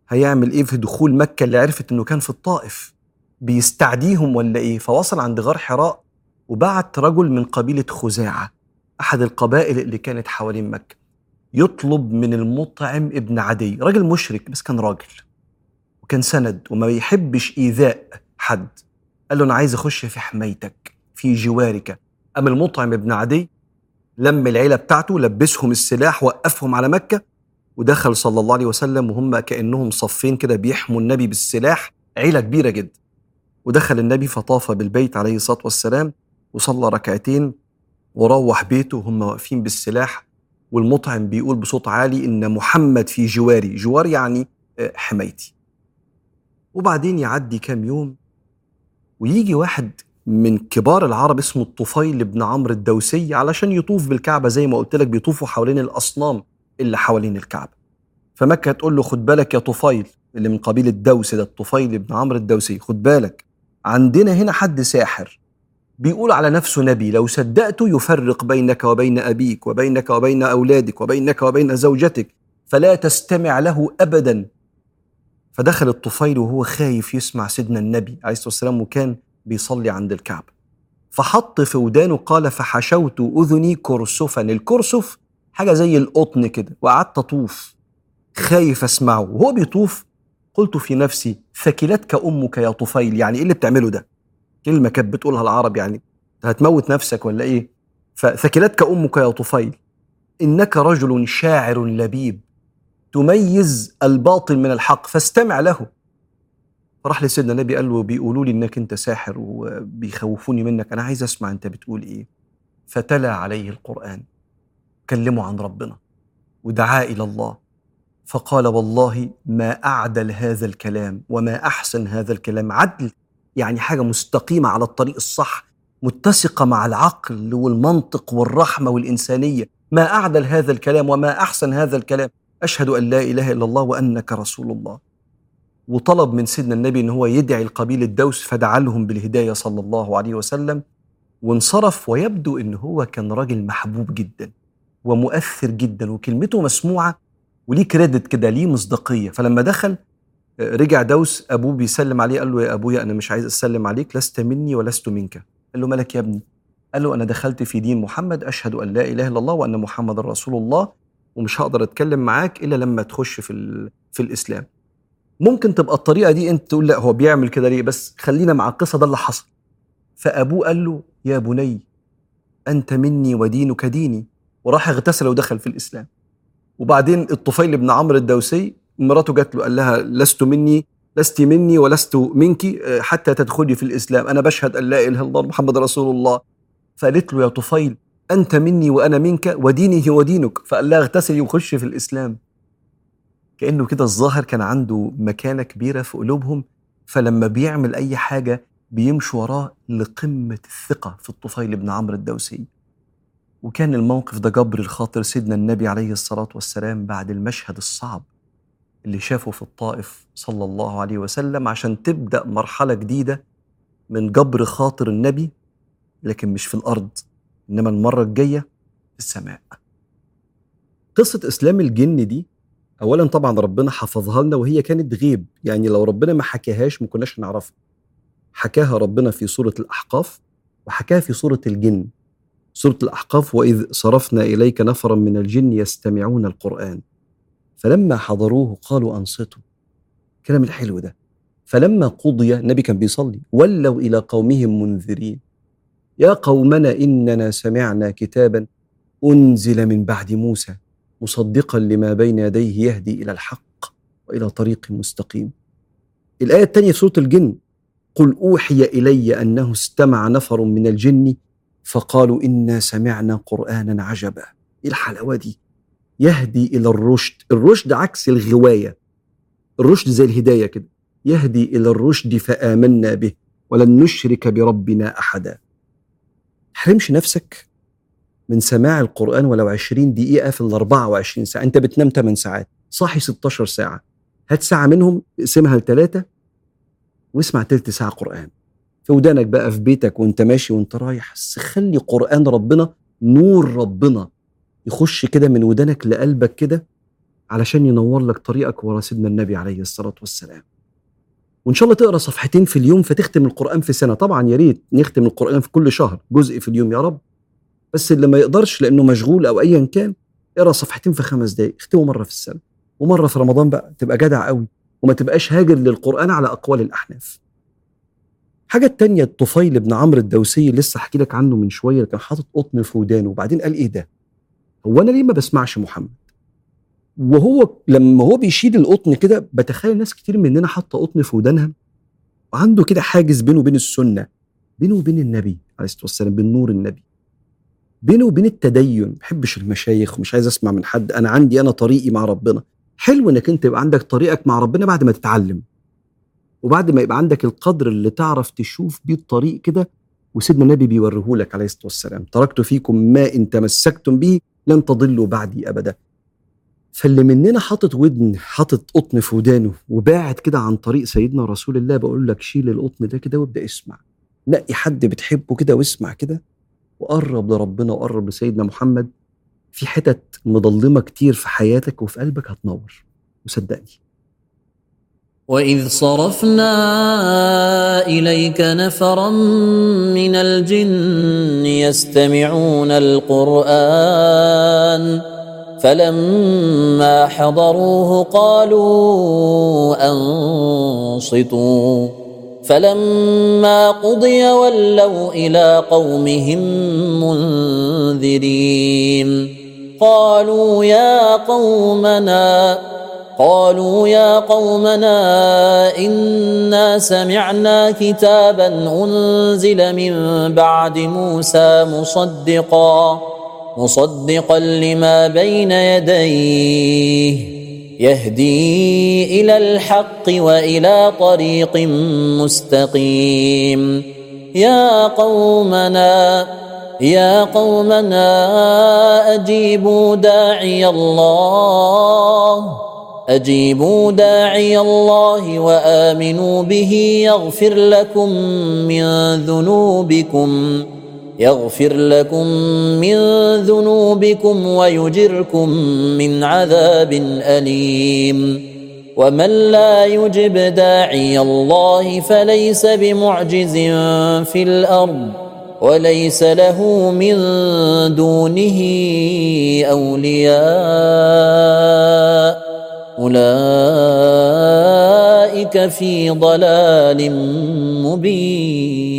[SPEAKER 1] هيعمل إيه في دخول مكة اللي عرفت إنه كان في الطائف؟ بيستعديهم ولا إيه؟ فوصل عند غار حراء وبعت رجل من قبيلة خزاعة. أحد القبائل اللي كانت حوالين مكة يطلب من المطعم ابن عدي راجل مشرك بس كان راجل وكان سند وما بيحبش إيذاء حد. قال له أنا عايز أخش في حمايتك في جوارك. اما المطعم ابن عدي لم العيلة بتاعته لبسهم السلاح وقفهم على مكة ودخل صلى الله عليه وسلم وهم كأنهم صفين كده بيحموا النبي بالسلاح. عيلة كبيرة جدا. ودخل النبي فطاف بالبيت عليه الصلاة والسلام وصلى ركعتين وروح بيته وهم واقفين بالسلاح والمطعم بيقول بصوت عالي إن محمد في جواري. جوار يعني آه، حمايتي. وبعدين يعدي كام يوم ويجي واحد من كبار العرب اسمه الطفيل بن عمرو الدوسي علشان يطوف بالكعبة زي ما قلت لك بيطوفوا حوالين الأصنام اللي حوالين الكعبة. فمكة تقول له خد بالك يا طفيل اللي من قبيلة دوس ده الطفيل بن عمرو الدوسي خد بالك. عندنا هنا حد ساحر. بيقول على نفسه نبي لو صدقته يفرق بينك وبين أبيك وبينك وبين أولادك وبينك وبين زوجتك فلا تستمع له ابدا. فدخل الطفيل وهو خايف يسمع سيدنا النبي عليه الصلاة والسلام وكان بيصلي عند الكعبه فحط في ودانه قال فحشوت أذني كرسفا. الكرسف حاجة زي القطن كده وقعدت أطوف. خايف أسمعه. وهو بيطوف قلت في نفسي ثكلتك أمك يا طفيل يعني إيه اللي بتعمله ده؟ كلمة كانت بتقولها العرب يعني هتموت نفسك ولا إيه؟ فثكلتك أمك يا طفيل. إنك رجل شاعر لبيب تميز الباطل من الحق فاستمع له. فراح لسيدنا النبي قال له بيقولوا لي إنك أنت ساحر وبيخوفوني منك. أنا عايز أسمع أنت بتقول إيه. فتلا عليه القرآن. كلمه عن ربنا. ودعا إلى الله. فقال والله ما أعدل هذا الكلام وما أحسن هذا الكلام. عدل يعني حاجة مستقيمة على الطريق الصح متسقة مع العقل والمنطق والرحمة والإنسانية. ما أعدل هذا الكلام وما أحسن هذا الكلام. أشهد أن لا إله إلا الله وأنك رسول الله. وطلب من سيدنا النبي إن هو يدعي القبيل الدوس فدعا لهم بالهداية صلى الله عليه وسلم. وانصرف ويبدو إن هو كان راجل محبوب جدا ومؤثر جدا وكلمته مسموعة وليه كريدت كده ليه مصداقية. فلما دخل رجع دوس أبوه بيسلم عليه قال له يا أبويا أنا مش عايز أسلم عليك لست مني ولست منك. قال له مالك يا ابني؟ قال له أنا دخلت في دين محمد أشهد أن لا إله إلا الله وأن محمد رسول الله ومش هقدر أتكلم معاك إلا لما تخش في في الإسلام. ممكن تبقى الطريقة دي أنت تقول لا هو بيعمل كده ليه؟ بس خلينا مع القصة ده اللي حصل. فأبوه قال له يا بني أنت مني ودينك ديني. وراح اغتسل ودخل في الإسلام. وبعدين الطفيل بن عمرو الدوسي مراته جات له قال لها لست مني لست مني ولست منك آه، حتى تدخلي في الإسلام. أنا بشهد أن لا إله إلا الله محمد رسول الله. فقالت له يا طفيل أنت مني وأنا منك وديني هو دينك فقال لها اغتسلي وخشي في الإسلام. كأنه كده الظاهر كان عنده مكانة كبيرة في قلوبهم فلما بيعمل أي حاجة بيمشوا وراه لقمة الثقة في الطفيل بن عمرو الدوسي. وكان الموقف ده جبر الخاطر سيدنا النبي عليه الصلاة والسلام بعد المشهد الصعب. اللي شافه في الطائف صلى الله عليه وسلم عشان تبدأ مرحلة جديدة من جبر خاطر النبي لكن مش في الأرض إنما المرة الجاية في السماء. قصة إسلام الجن دي اولا طبعا ربنا حفظها لنا وهي كانت غيب يعني لو ربنا ما حكاهاش ما كناش نعرفها حكاها ربنا في سورة الأحقاف وحكاها في سورة الجن. سورة الأحقاف وإذ صرفنا إليك نفرا من الجن يستمعون القرآن. فلما حضروه قالوا أنصتوا الكلام الحلو ده فلما قضي النبي كان بيصلي ولوا إلى قومهم منذرين يا قومنا إننا سمعنا كتابا أنزل من بعد موسى مصدقا لما بين يديه يهدي إلى الحق وإلى طريق مستقيم. الآية الثانية في سورة الجن قل أوحي إلي أنه استمع نفر من الجن فقالوا إنا سمعنا قرآنا عجبا. إيه الحلاوة دي؟ يهدي إلى الرشد، الرشد عكس الغواية. الرشد زي الهداية كده. يهدي إلى الرشد فآمنا به ولن نشرك بربنا أحدا. حرمش نفسك من سماع القرآن ولو 20 دقيقة في ال 24 ساعة أنت بتنام 8 ساعات صاحي 16 ساعة هات ساعة منهم اقسمها لثلاثة واسمع تلت ساعة قرآن في ودانك بقى في بيتك وانت ماشي وانت رايح بس خلي قرآن ربنا نور ربنا يخش كده من ودانك لقلبك كده علشان ينور لك طريقك ورا سيدنا النبي عليه الصلاة والسلام. وإن شاء الله تقرأ صفحتين في اليوم فتختم القرآن في سنة. طبعا يا ريت نختم القرآن في كل شهر جزء في اليوم يا رب. بس اللي ما يقدرش لأنه مشغول أو ايا كان اقرأ صفحتين في خمس دقائق اختمه مرة في السنة. ومرة في رمضان بقى تبقى جدع قوي وما تبقاش هاجر للقرآن على أقوال الأحناف. حاجة التانية الطفيل بن عمرو الدوسي اللي لسه أحكي لك عنه من شوية كان حاطط قطن في ودانه وبعدين قال إيه ده؟ هو أنا ليه ما بسمعش محمد؟ وهو لما هو بيشيل القطن كده بتخيل ناس كتير مننا حاطة قطن في ودانها؟ وعنده كده حاجز بينه وبين السنة بينه وبين النبي عليه الصلاة والسلام بين نور النبي بينه وبين التدين. ما بحبش المشايخ ومش عايز أسمع من حد أنا عندي أنا طريقي مع ربنا. حلو إنك أنت يبقى عندك طريقك مع ربنا بعد ما تتعلم وبعد ما يبقى عندك القدر اللي تعرف تشوف بيه الطريق كده وسيدنا النبي بيوريه لك عليه الصلاة والسلام. تركت فيكم ما إن تمسكتم به لن تضلوا بعدي أبدا. فاللي مننا حاطط ودن حاطط قطن في ودانه وباعد كده عن طريق سيدنا رسول الله بقول لك شيل القطن ده كده وابدأ اسمع. نقي حد بتحبه كده واسمع كده وقرب لربنا وقرب لسيدنا محمد في حتت مضلمة كتير في حياتك وفي قلبك هتنور. وصدقني.
[SPEAKER 2] وإذ صرفنا إليك نفرا من الجن يستمعون القرآن فلما حضروه قالوا أنصتوا. فلما قضي ولوا إلى قومهم منذرين. قالوا يا قومنا قالوا يا قومنا إنا سمعنا كتابا أنزل من بعد موسى مصدقا مصدقا لما بين يديه يهدي إلى الحق وإلى طريق مستقيم. يا قومنا يا قومنا أجيبوا داعي الله. أجيبوا داعي الله وآمنوا به يغفر لكم من ذنوبكم يغفر لكم من ذنوبكم ويجركم من عذاب أليم. ومن لا يجب داعي الله فليس بمعجز في الأرض وليس له من دونه أولياء. أولئك في ضلال مبين.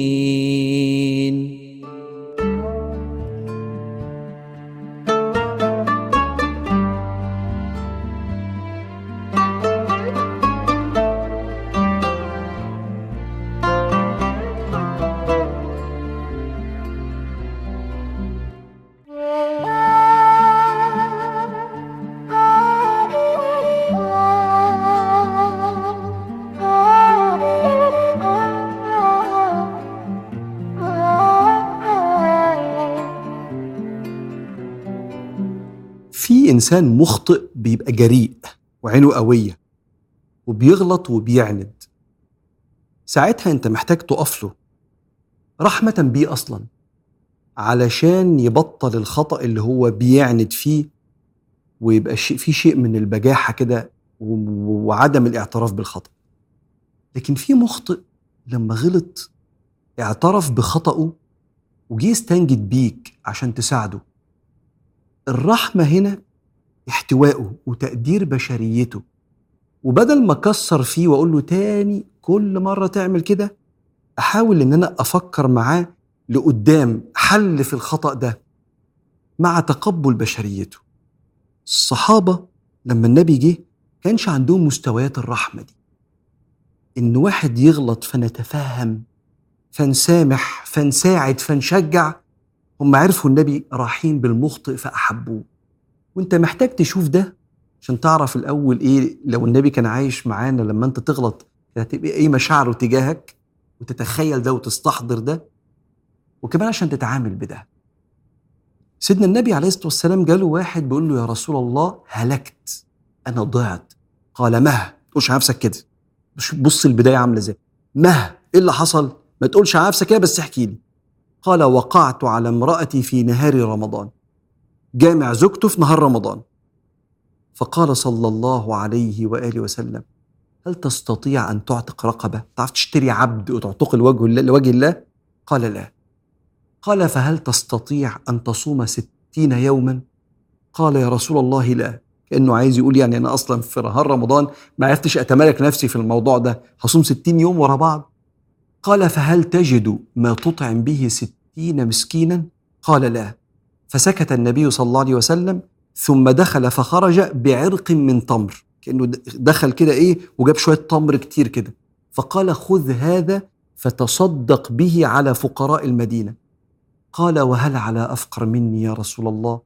[SPEAKER 1] في إنسان مخطئ بيبقى جريء وعينه قوية وبيغلط وبيعند. ساعتها أنت محتاج تقف له رحمة بيه أصلا علشان يبطل الخطأ اللي هو بيعند فيه ويبقى في شيء من البجاحة كده وعدم الاعتراف بالخطأ. لكن في مخطئ لما غلط اعترف بخطأه وجه يستنجد بيك عشان تساعده. الرحمة هنا احتوائه وتقدير بشريته. وبدل ما أكسر فيه وأقول له تاني كل مرة تعمل كده أحاول إن أنا أفكر معاه لقدام حل في الخطأ ده مع تقبل بشريته. الصحابة لما النبي جه كانش عندهم مستويات الرحمة دي. إن واحد يغلط فنتفهم فنسامح فنساعد فنشجع هم عرفوا النبي رحيم بالمخطئ فأحبوه. وانت محتاج تشوف ده عشان تعرف الأول إيه لو النبي كان عايش معانا لما أنت تغلط هتبقى إيه مشاعره تجاهك وتتخيل ده وتستحضر ده؟ وكمان عشان تتعامل بده. سيدنا النبي عليه الصلاة والسلام جاله واحد بيقول له يا رسول الله هلكت أنا ضعت. قال مه تقولش على نفسك كده. بص- البداية عاملة إزاي. مه إيه اللي حصل؟ ما تقولش على نفسك كده بس احكي لي. قال وقعت على امرأتي في نهار رمضان. جامع زوجته في نهار رمضان. فقال صلى الله عليه وآله وسلم هل تستطيع أن تعتق رقبة؟ تعرف تشتري عبد وتعتق لوجه الله, لوجه الله؟ قال لا. قال فهل تستطيع أن تصوم ستين يوما؟ قال يا رسول الله لا. كأنه عايز يقول يعني أنا أصلا في نهار رمضان ما عرفتش أتمالك نفسي في الموضوع ده هصوم ستين يوم ورا بعض. قال فهل تجد ما تطعم به ستين مسكينا؟ قال لا. فسكت النبي صلى الله عليه وسلم ثم دخل فخرج بعرق من تمر. كأنه دخل كده إيه وجاب شوية تمر كتير كده. فقال خذ هذا فتصدق به على فقراء المدينة. قال وهل على أفقر مني يا رسول الله؟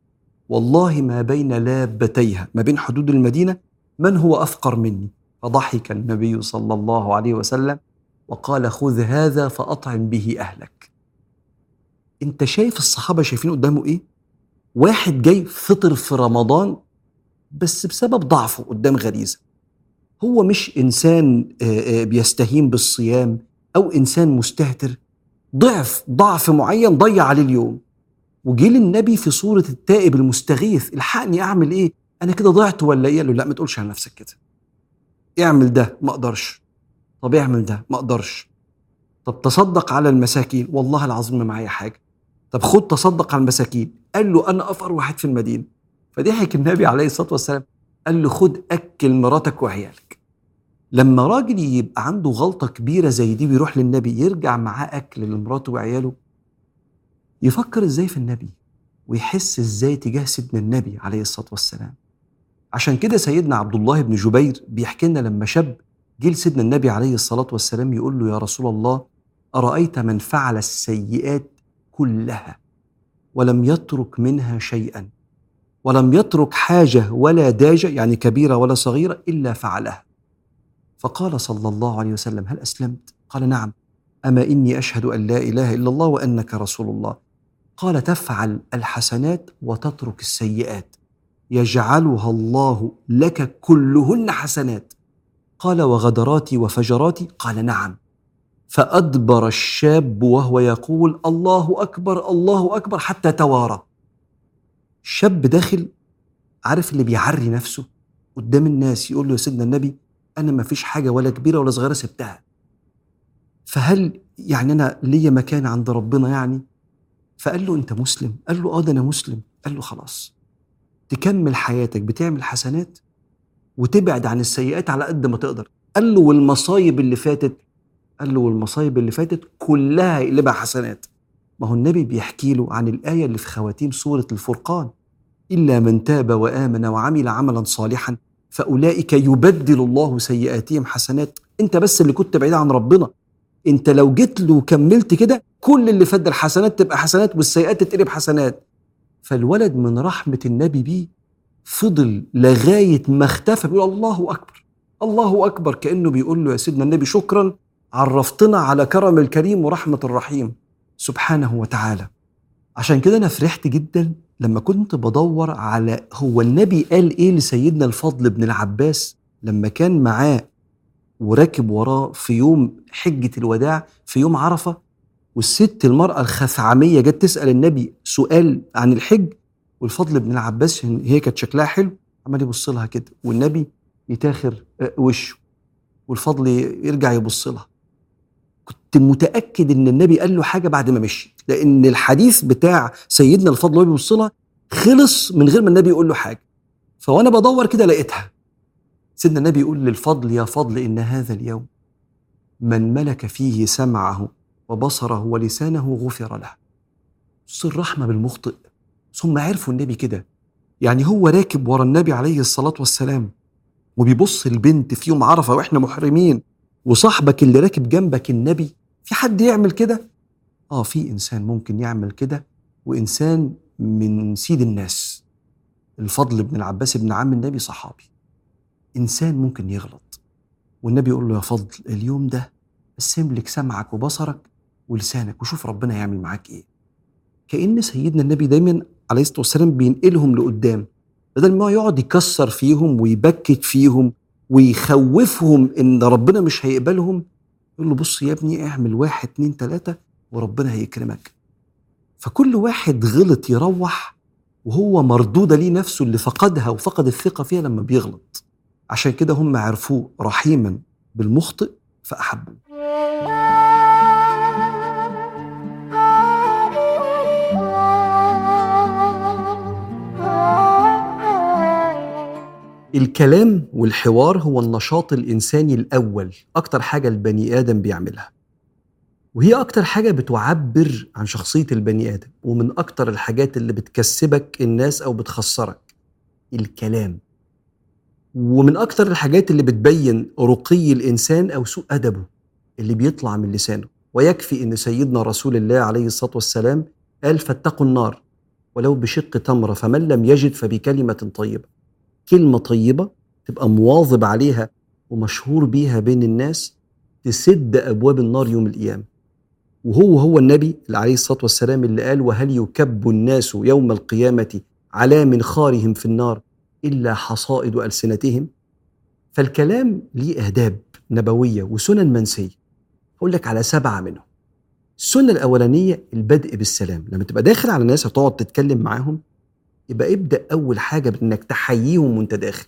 [SPEAKER 1] والله ما بين لابتيها ما بين حدود المدينة من هو أفقر مني؟ فضحك النبي صلى الله عليه وسلم وقال خذ هذا فأطعم به أهلك. أنت شايف الصحابة شايفين قدامه إيه؟ واحد جاي فطر في رمضان بس بسبب ضعفه قدام غريزة. هو مش إنسان آه، آه، بيستهين بالصيام أو إنسان مستهتر. ضعف ضعف معين ضيع عليه اليوم. وجه للنبي في صورة التائب المستغيث الحقني أعمل إيه؟ أنا كده ضعت ولا إيه؟ قال له لا ما تقولش على نفسك كده. اعمل ده ما أقدرش. طب اعمل ده ما أقدرش. طب تصدق على المساكين؟ والله العظيم ما معايا حاجة. طب خد تصدق على المساكين. قال له أنا أفقر واحد في المدينة. فضحك النبي عليه الصلاة والسلام. قال له خد أكل مراتك وعيالك. لما راجل يبقى عنده غلطة كبيرة زي دي بيروح للنبي يرجع معاه أكل لمراته وعياله. يفكر إزاي في النبي؟ ويحس إزاي تجاه سيدنا النبي عليه الصلاة والسلام. عشان كده سيدنا عبد الله بن جبير بيحكي لنا لما شاب جه لسيدنا النبي عليه الصلاة والسلام يقول له يا رسول الله أرأيت من فعل السيئات كلها ولم يترك منها شيئا ولم يترك حاجة ولا داجة يعني كبيرة ولا صغيرة إلا فعلها. فقال صلى الله عليه وسلم هل أسلمت؟ قال نعم. أما إني أشهد أن لا إله إلا الله وأنك رسول الله. قال تفعل الحسنات وتترك السيئات. يجعلها الله لك كلهن حسنات. قال وغدراتي وفجراتي؟ قال نعم. فأدبر الشاب وهو يقول الله أكبر الله أكبر حتى توارى. شاب داخل عارف اللي بيعري نفسه قدام الناس يقول له يا سيدنا النبي أنا ما فيش حاجة ولا كبيرة ولا صغيرة سبتها. فهل يعني أنا ليا مكان عند ربنا يعني؟ فقال له أنت مسلم؟ قال له آه ده أنا مسلم. قال له خلاص. تكمل حياتك بتعمل حسنات وتبعد عن السيئات على قد ما تقدر. قال له والمصايب اللي فاتت قال له والمصايب اللي فاتت كلها يقلبها حسنات. ما هو النبي بيحكي له عن الآية اللي في خواتيم سورة الفرقان. إلا من تاب وآمن وعمل عملا صالحا فأولئك يبدل الله سيئاتهم حسنات. أنت بس اللي كنت بعيد عن ربنا. أنت لو جيت له وكملت كده كل اللي فات الحسنات تبقى حسنات والسيئات تتقلب حسنات. فالولد من رحمة النبي بيه فضل لغاية ما اختفى بيقول الله أكبر الله أكبر كأنه بيقول له يا سيدنا النبي شكرا عرفتنا على كرم الكريم ورحمة الرحيم سبحانه وتعالى. عشان كده أنا فرحت جدا لما كنت بدور على هو النبي قال إيه لسيدنا الفضل بن العباس لما كان معاه وراكب وراه في يوم حجة الوداع في يوم عرفة والست المرأة الخثعمية جت تسأل النبي سؤال عن الحج والفضل بن العباس هي كانت شكلها حلو عمال يبص لها كده والنبي يتاخر آه، وشه والفضل يرجع يبص لها. كنت متأكد إن النبي قال له حاجة بعد ما مشي. لأن الحديث بتاع سيدنا الفضل وهو لها خلص من غير ما النبي يقول له حاجة. فوأنا بدور كده لقيتها. سيدنا النبي يقول للفضل يا فضل إن هذا اليوم من ملك فيه سمعه وبصره ولسانه غفر له. بص الرحمة بالمخطئ. ثم عرفوا النبي كده. يعني هو راكب ورا النبي عليه الصلاة والسلام وبيبص البنت في يوم عرفة وإحنا محرمين. وصاحبك اللي راكب جنبك النبي في حد يعمل كده؟ آه في إنسان ممكن يعمل كده وإنسان من سيد الناس. الفضل بن العباس بن عم النبي صحابي. إنسان ممكن يغلط. والنبي يقول له يا فضل اليوم ده بس املك سمعك وبصرك ولسانك وشوف ربنا يعمل معاك إيه. كأن سيدنا النبي دايما عليه الصلاة والسلام بينقلهم لقدام بدل ما يقعد يكسر فيهم ويبكت فيهم ويخوفهم إن ربنا مش هيقبلهم يقول له بص يا ابني اعمل واحد اتنين تلاتة وربنا هيكرمك. فكل واحد غلط يروح وهو مردودة ليه نفسه اللي فقدها وفقد الثقة فيها لما بيغلط. عشان كده هم عرفوه رحيما بالمخطئ فأحبوه. الكلام والحوار هو النشاط الإنساني الأول أكتر حاجة البني آدم بيعملها. وهي أكتر حاجة بتعبر عن شخصية البني آدم ومن أكتر الحاجات اللي بتكسبك الناس أو بتخسرك الكلام. ومن أكتر الحاجات اللي بتبين رقي الإنسان أو سوء أدبه اللي بيطلع من لسانه. ويكفي إن سيدنا رسول الله عليه الصلاة والسلام قال فاتقوا النار ولو بشق تمرة فمن لم يجد فبكلمة طيبة. كلمة طيبة تبقى مواظب عليها ومشهور بيها بين الناس تسد أبواب النار يوم القيامة. وهو هو النبي عليه الصلاة والسلام اللي قال وهل يكب الناس يوم القيامة على منخارهم في النار إلا حصائد ألسنتهم؟ فالكلام ليه آداب نبوية وسنن منسية. أقول لك على سبعة منهم. السنة الأولانية البدء بالسلام. لما تبقى داخل على ناس وتقعد تتكلم معاهم يبقى ابدأ أول حاجة بإنك تحييهم وأنت داخل.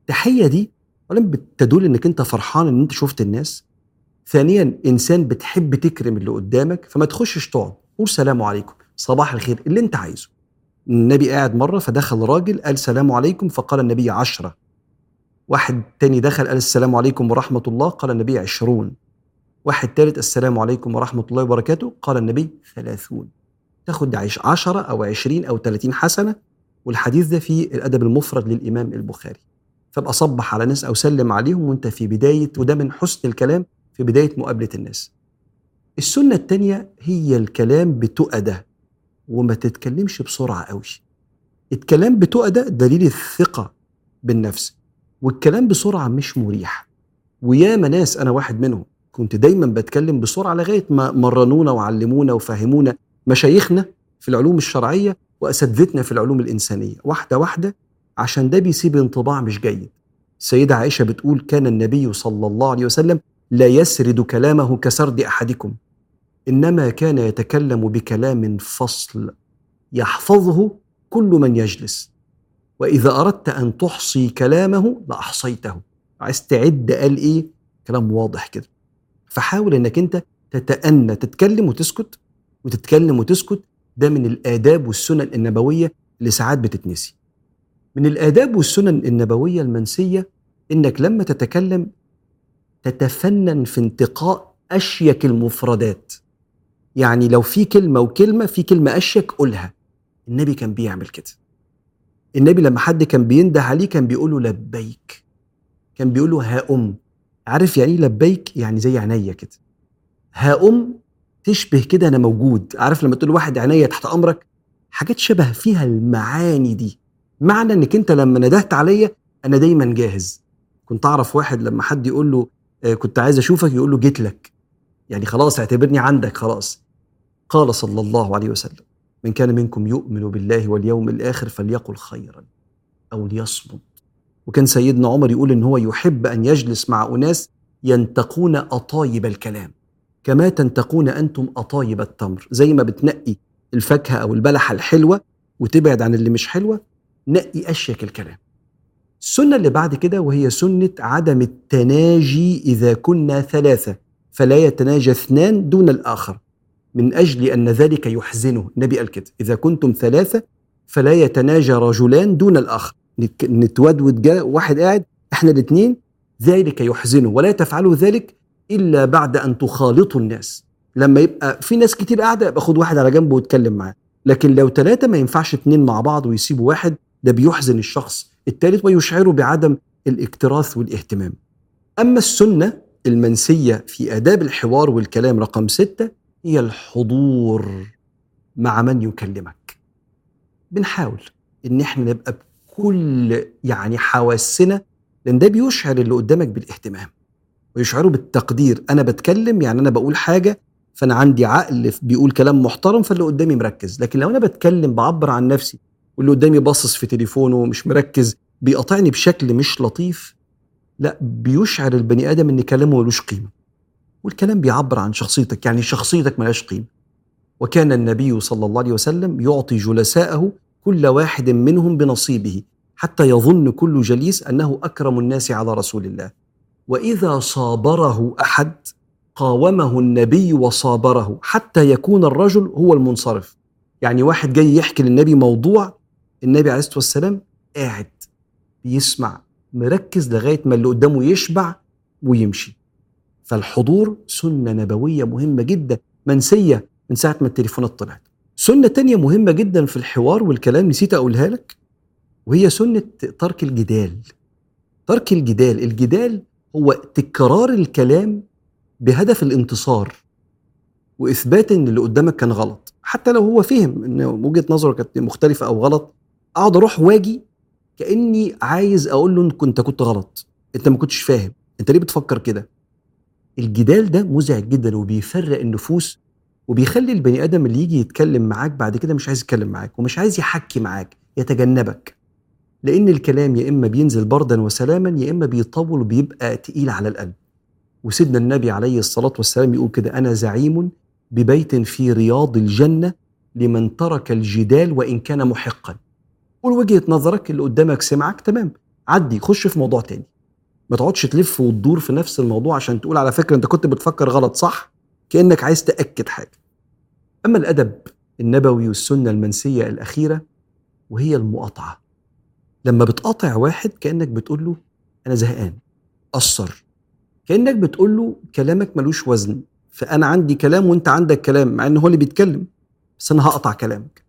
[SPEAKER 1] التحية دي أولا بتدل إنك أنت فرحان إن أنت شفت الناس. ثانيا إنسان بتحب تكرم اللي قدامك فما تخشش تقعد. قول سلام عليكم. صباح الخير. اللي أنت عايزه. النبي قاعد مرة فدخل راجل قال سلام عليكم فقال النبي عشرة. واحد تاني دخل قال السلام عليكم ورحمة الله قال النبي عشرون. واحد تالت السلام عليكم ورحمة الله وبركاته قال النبي ثلاثون. تاخد عش عشرة أو عشرين أو ثلاثين حسنة والحديث ده في الأدب المفرد للإمام البخاري. فابقى صبح على ناس أو سلم عليهم وأنت في بداية وده من حسن الكلام في بداية مقابلة الناس. السنة التانية هي الكلام بتؤدة وما تتكلمش بسرعة قوي. الكلام بتؤدة دليل الثقة بالنفس والكلام بسرعة مش مريح. وياما ناس أنا واحد منهم كنت دايما بتكلم بسرعة لغاية ما مرنونا وعلمونا وفهمونا مشايخنا في العلوم الشرعية وأساتذتنا في العلوم الإنسانية واحدة واحدة عشان ده بيسيب انطباع مش جيد. السيدة عائشة بتقول كان النبي صلى الله عليه وسلم لا يسرد كلامه كسرد أحدكم إنما كان يتكلم بكلام فصل يحفظه كل من يجلس وإذا أردت أن تحصي كلامه لأحصيته. عايز تعد؟ قال إيه؟ كلام واضح كده. فحاول إنك أنت تتأنى تتكلم وتسكت وتتكلم وتسكت ده من الآداب والسنن النبوية اللي ساعات بتتنسي. من الآداب والسنن النبوية المنسية إنك لما تتكلم تتفنن في انتقاء أشيك المفردات. يعني لو في كلمة وكلمة في كلمة أشيك قولها. النبي كان بيعمل كده. النبي لما حد كان بينده عليه كان بيقول له لبيك. كان بيقول له ها أم. عارف يعني إيه لبيك؟ يعني زي عينيا كده. ها أم تشبه كده أنا موجود. عارف لما تقول واحد عينيا تحت أمرك؟ حاجات شبه فيها المعاني دي. معنى إنك أنت لما ندهت عليا أنا دايما جاهز. كنت أعرف واحد لما حد يقول له آه، كنت عايز أشوفك يقول له جيت لك. يعني خلاص اعتبرني عندك خلاص. قال صلى الله عليه وسلم من كان منكم يؤمن بالله واليوم الآخر فليقل خيرا أو ليصمت. وكان سيدنا عمر يقول إن هو يحب أن يجلس مع أناس ينتقون أطايب الكلام. كما تنتقون أنتم أطايب التمر. زي ما بتنقي الفاكهة أو البلحة الحلوة وتبعد عن اللي مش حلوة نقي أشيك الكلام. السنة اللي بعد كده وهي سنة عدم التناجي إذا كنا ثلاثة فلا يتناجى اثنان دون الآخر. من أجل أن ذلك يحزنه. النبي قال كده إذا كنتم ثلاثة فلا يتناجى رجلان دون الآخر. نتك- نتودود واحد قاعد إحنا الاثنين ذلك يحزنه. ولا تفعلوا ذلك إلا بعد أن تخالطوا الناس. لما يبقى في ناس كتير قاعدة يبقى خد واحد على جنبه واتكلم معاه. لكن لو ثلاثة ما ينفعش اتنين مع بعض ويسيبوا واحد ده بيحزن الشخص. الثالث ويشعره بعدم الاكتراث والاهتمام. أما السنة المنسية في آداب الحوار والكلام رقم ستة هي الحضور مع من يكلمك. بنحاول إن إحنا نبقى بكل يعني حواسنا لأن ده بيشعر اللي قدامك بالاهتمام. ويشعره بالتقدير. أنا بتكلم يعني أنا بقول حاجة فأنا عندي عقل بيقول كلام محترم فاللي قدامي مركز. لكن لو أنا بتكلم بعبر عن نفسي واللي قدامي باصص في تليفونه مش مركز بيقاطعني بشكل مش لطيف لا بيشعر البني آدم إن كلامه ملوش قيمة. والكلام بيعبر عن شخصيتك يعني شخصيتك ملهاش قيمة. وكان النبي صلى الله عليه وسلم يعطي جلساءه كل واحد منهم بنصيبه حتى يظن كل جليس أنه أكرم الناس على رسول الله. وإذا صابره أحد قاومه النبي وصابره حتى يكون الرجل هو المنصرف. يعني واحد جاي يحكي للنبي موضوع النبي عليه الصلاة والسلام قاعد بيسمع مركز لغاية ما اللي قدامه يشبع ويمشي. فالحضور سنة نبوية مهمة جدا منسية من ساعة ما التليفونات طلعت. سنة تانية مهمة جدا في الحوار والكلام نسيت أقولها لك وهي سنة ترك الجدال. ترك الجدال الجدال هو تكرار الكلام بهدف الانتصار وإثبات إن اللي قدامك كان غلط. حتى لو هو فهم إن وجهة نظره كانت مختلفة أو غلط أقعد أروح واجي كأني عايز أقول له انت كنت كنت غلط. أنت ما كنتش فاهم. أنت ليه بتفكر كده؟ الجدال ده مزعج جدا وبيفرق النفوس وبيخلي البني آدم اللي يجي يتكلم معاك بعد كده مش عايز يتكلم معاك ومش عايز يحكي معاك يتجنبك. لأن الكلام يا إما بينزل بردا وسلاما يا إما بيطول وبيبقى تقيل على القلب. وسيدنا النبي عليه الصلاة والسلام يقول كده أنا زعيم ببيت في رياض الجنة لمن ترك الجدال وإن كان محقا. قول وجهة نظرك اللي قدامك سمعك تمام. عدي خش في موضوع تاني. ما تقعدش تلف وتدور في نفس الموضوع عشان تقول على فكرة أنت كنت بتفكر غلط صح؟ كأنك عايز تأكد حاجة. أما الأدب النبوي والسنة المنسية الأخيرة وهي المقاطعة. لما بتقاطع واحد كأنك بتقول له أنا زهقان قصر. كأنك بتقول له كلامك ملوش وزن فأنا عندي كلام وأنت عندك كلام مع إن هو اللي بيتكلم بس أنا هقطع كلامك.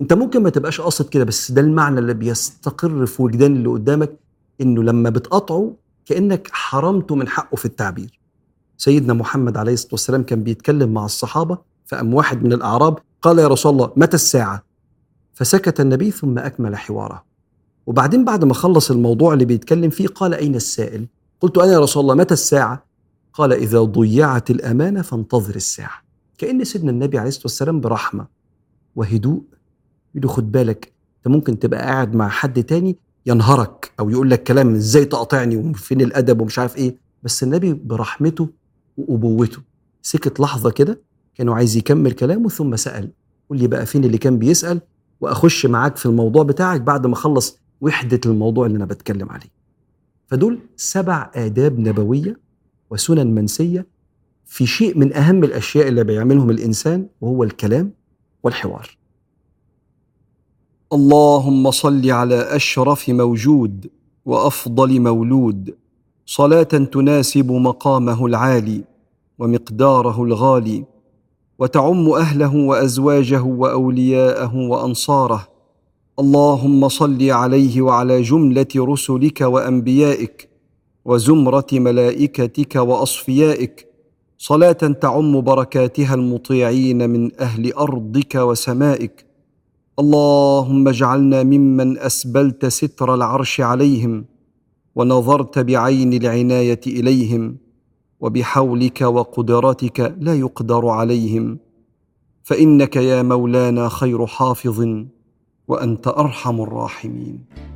[SPEAKER 1] أنت ممكن ما تبقاش قاصد كده بس ده المعنى اللي بيستقر في وجدان اللي قدامك إنه لما بتقاطعه كأنك حرمته من حقه في التعبير. سيدنا محمد عليه الصلاة والسلام كان بيتكلم مع الصحابة فقام واحد من الأعراب قال يا رسول الله متى الساعة؟ فسكت النبي ثم أكمل حواره. وبعدين بعد ما خلص الموضوع اللي بيتكلم فيه قال أين السائل؟ قلت أنا يا رسول الله متى الساعة؟ قال إذا ضيعت الأمانة فانتظر الساعة. كأن سيدنا النبي عليه الصلاة والسلام برحمة وهدوء يقول خد بالك أنت ممكن تبقى قاعد مع حد تاني ينهرك أو يقول لك كلام إزاي تقاطعني وفين الأدب ومش عارف إيه. بس النبي برحمته وأبوته. سكت لحظة كده كانوا عايز يكمل كلامه ثم سأل قول لي بقى فين اللي كان بيسأل؟ وأخش معاك في الموضوع بتاعك بعد ما اخلص وحدة الموضوع اللي أنا بتكلم عليه. فدول سبع آداب نبوية وسنن منسية في شيء من أهم الأشياء اللي بيعملهم الإنسان وهو الكلام والحوار. اللهم صل على أشرف موجود وأفضل مولود. صلاة تناسب مقامه العالي ومقداره الغالي. وتعم أهله وأزواجه وأولياءه وأنصاره. اللهم صل عليه وعلى جملة رسلك وأنبيائك وزمرة ملائكتك وأصفيائك. صلاة تعم بركاتها المطيعين من أهل أرضك وسمائك. اللهم اجعلنا ممن أسبلت ستر العرش عليهم ونظرت بعين العناية إليهم وبحولك وقدرتك لا يقدر عليهم. فإنك يا مولانا خير حافظ. وأنت أرحم الراحمين.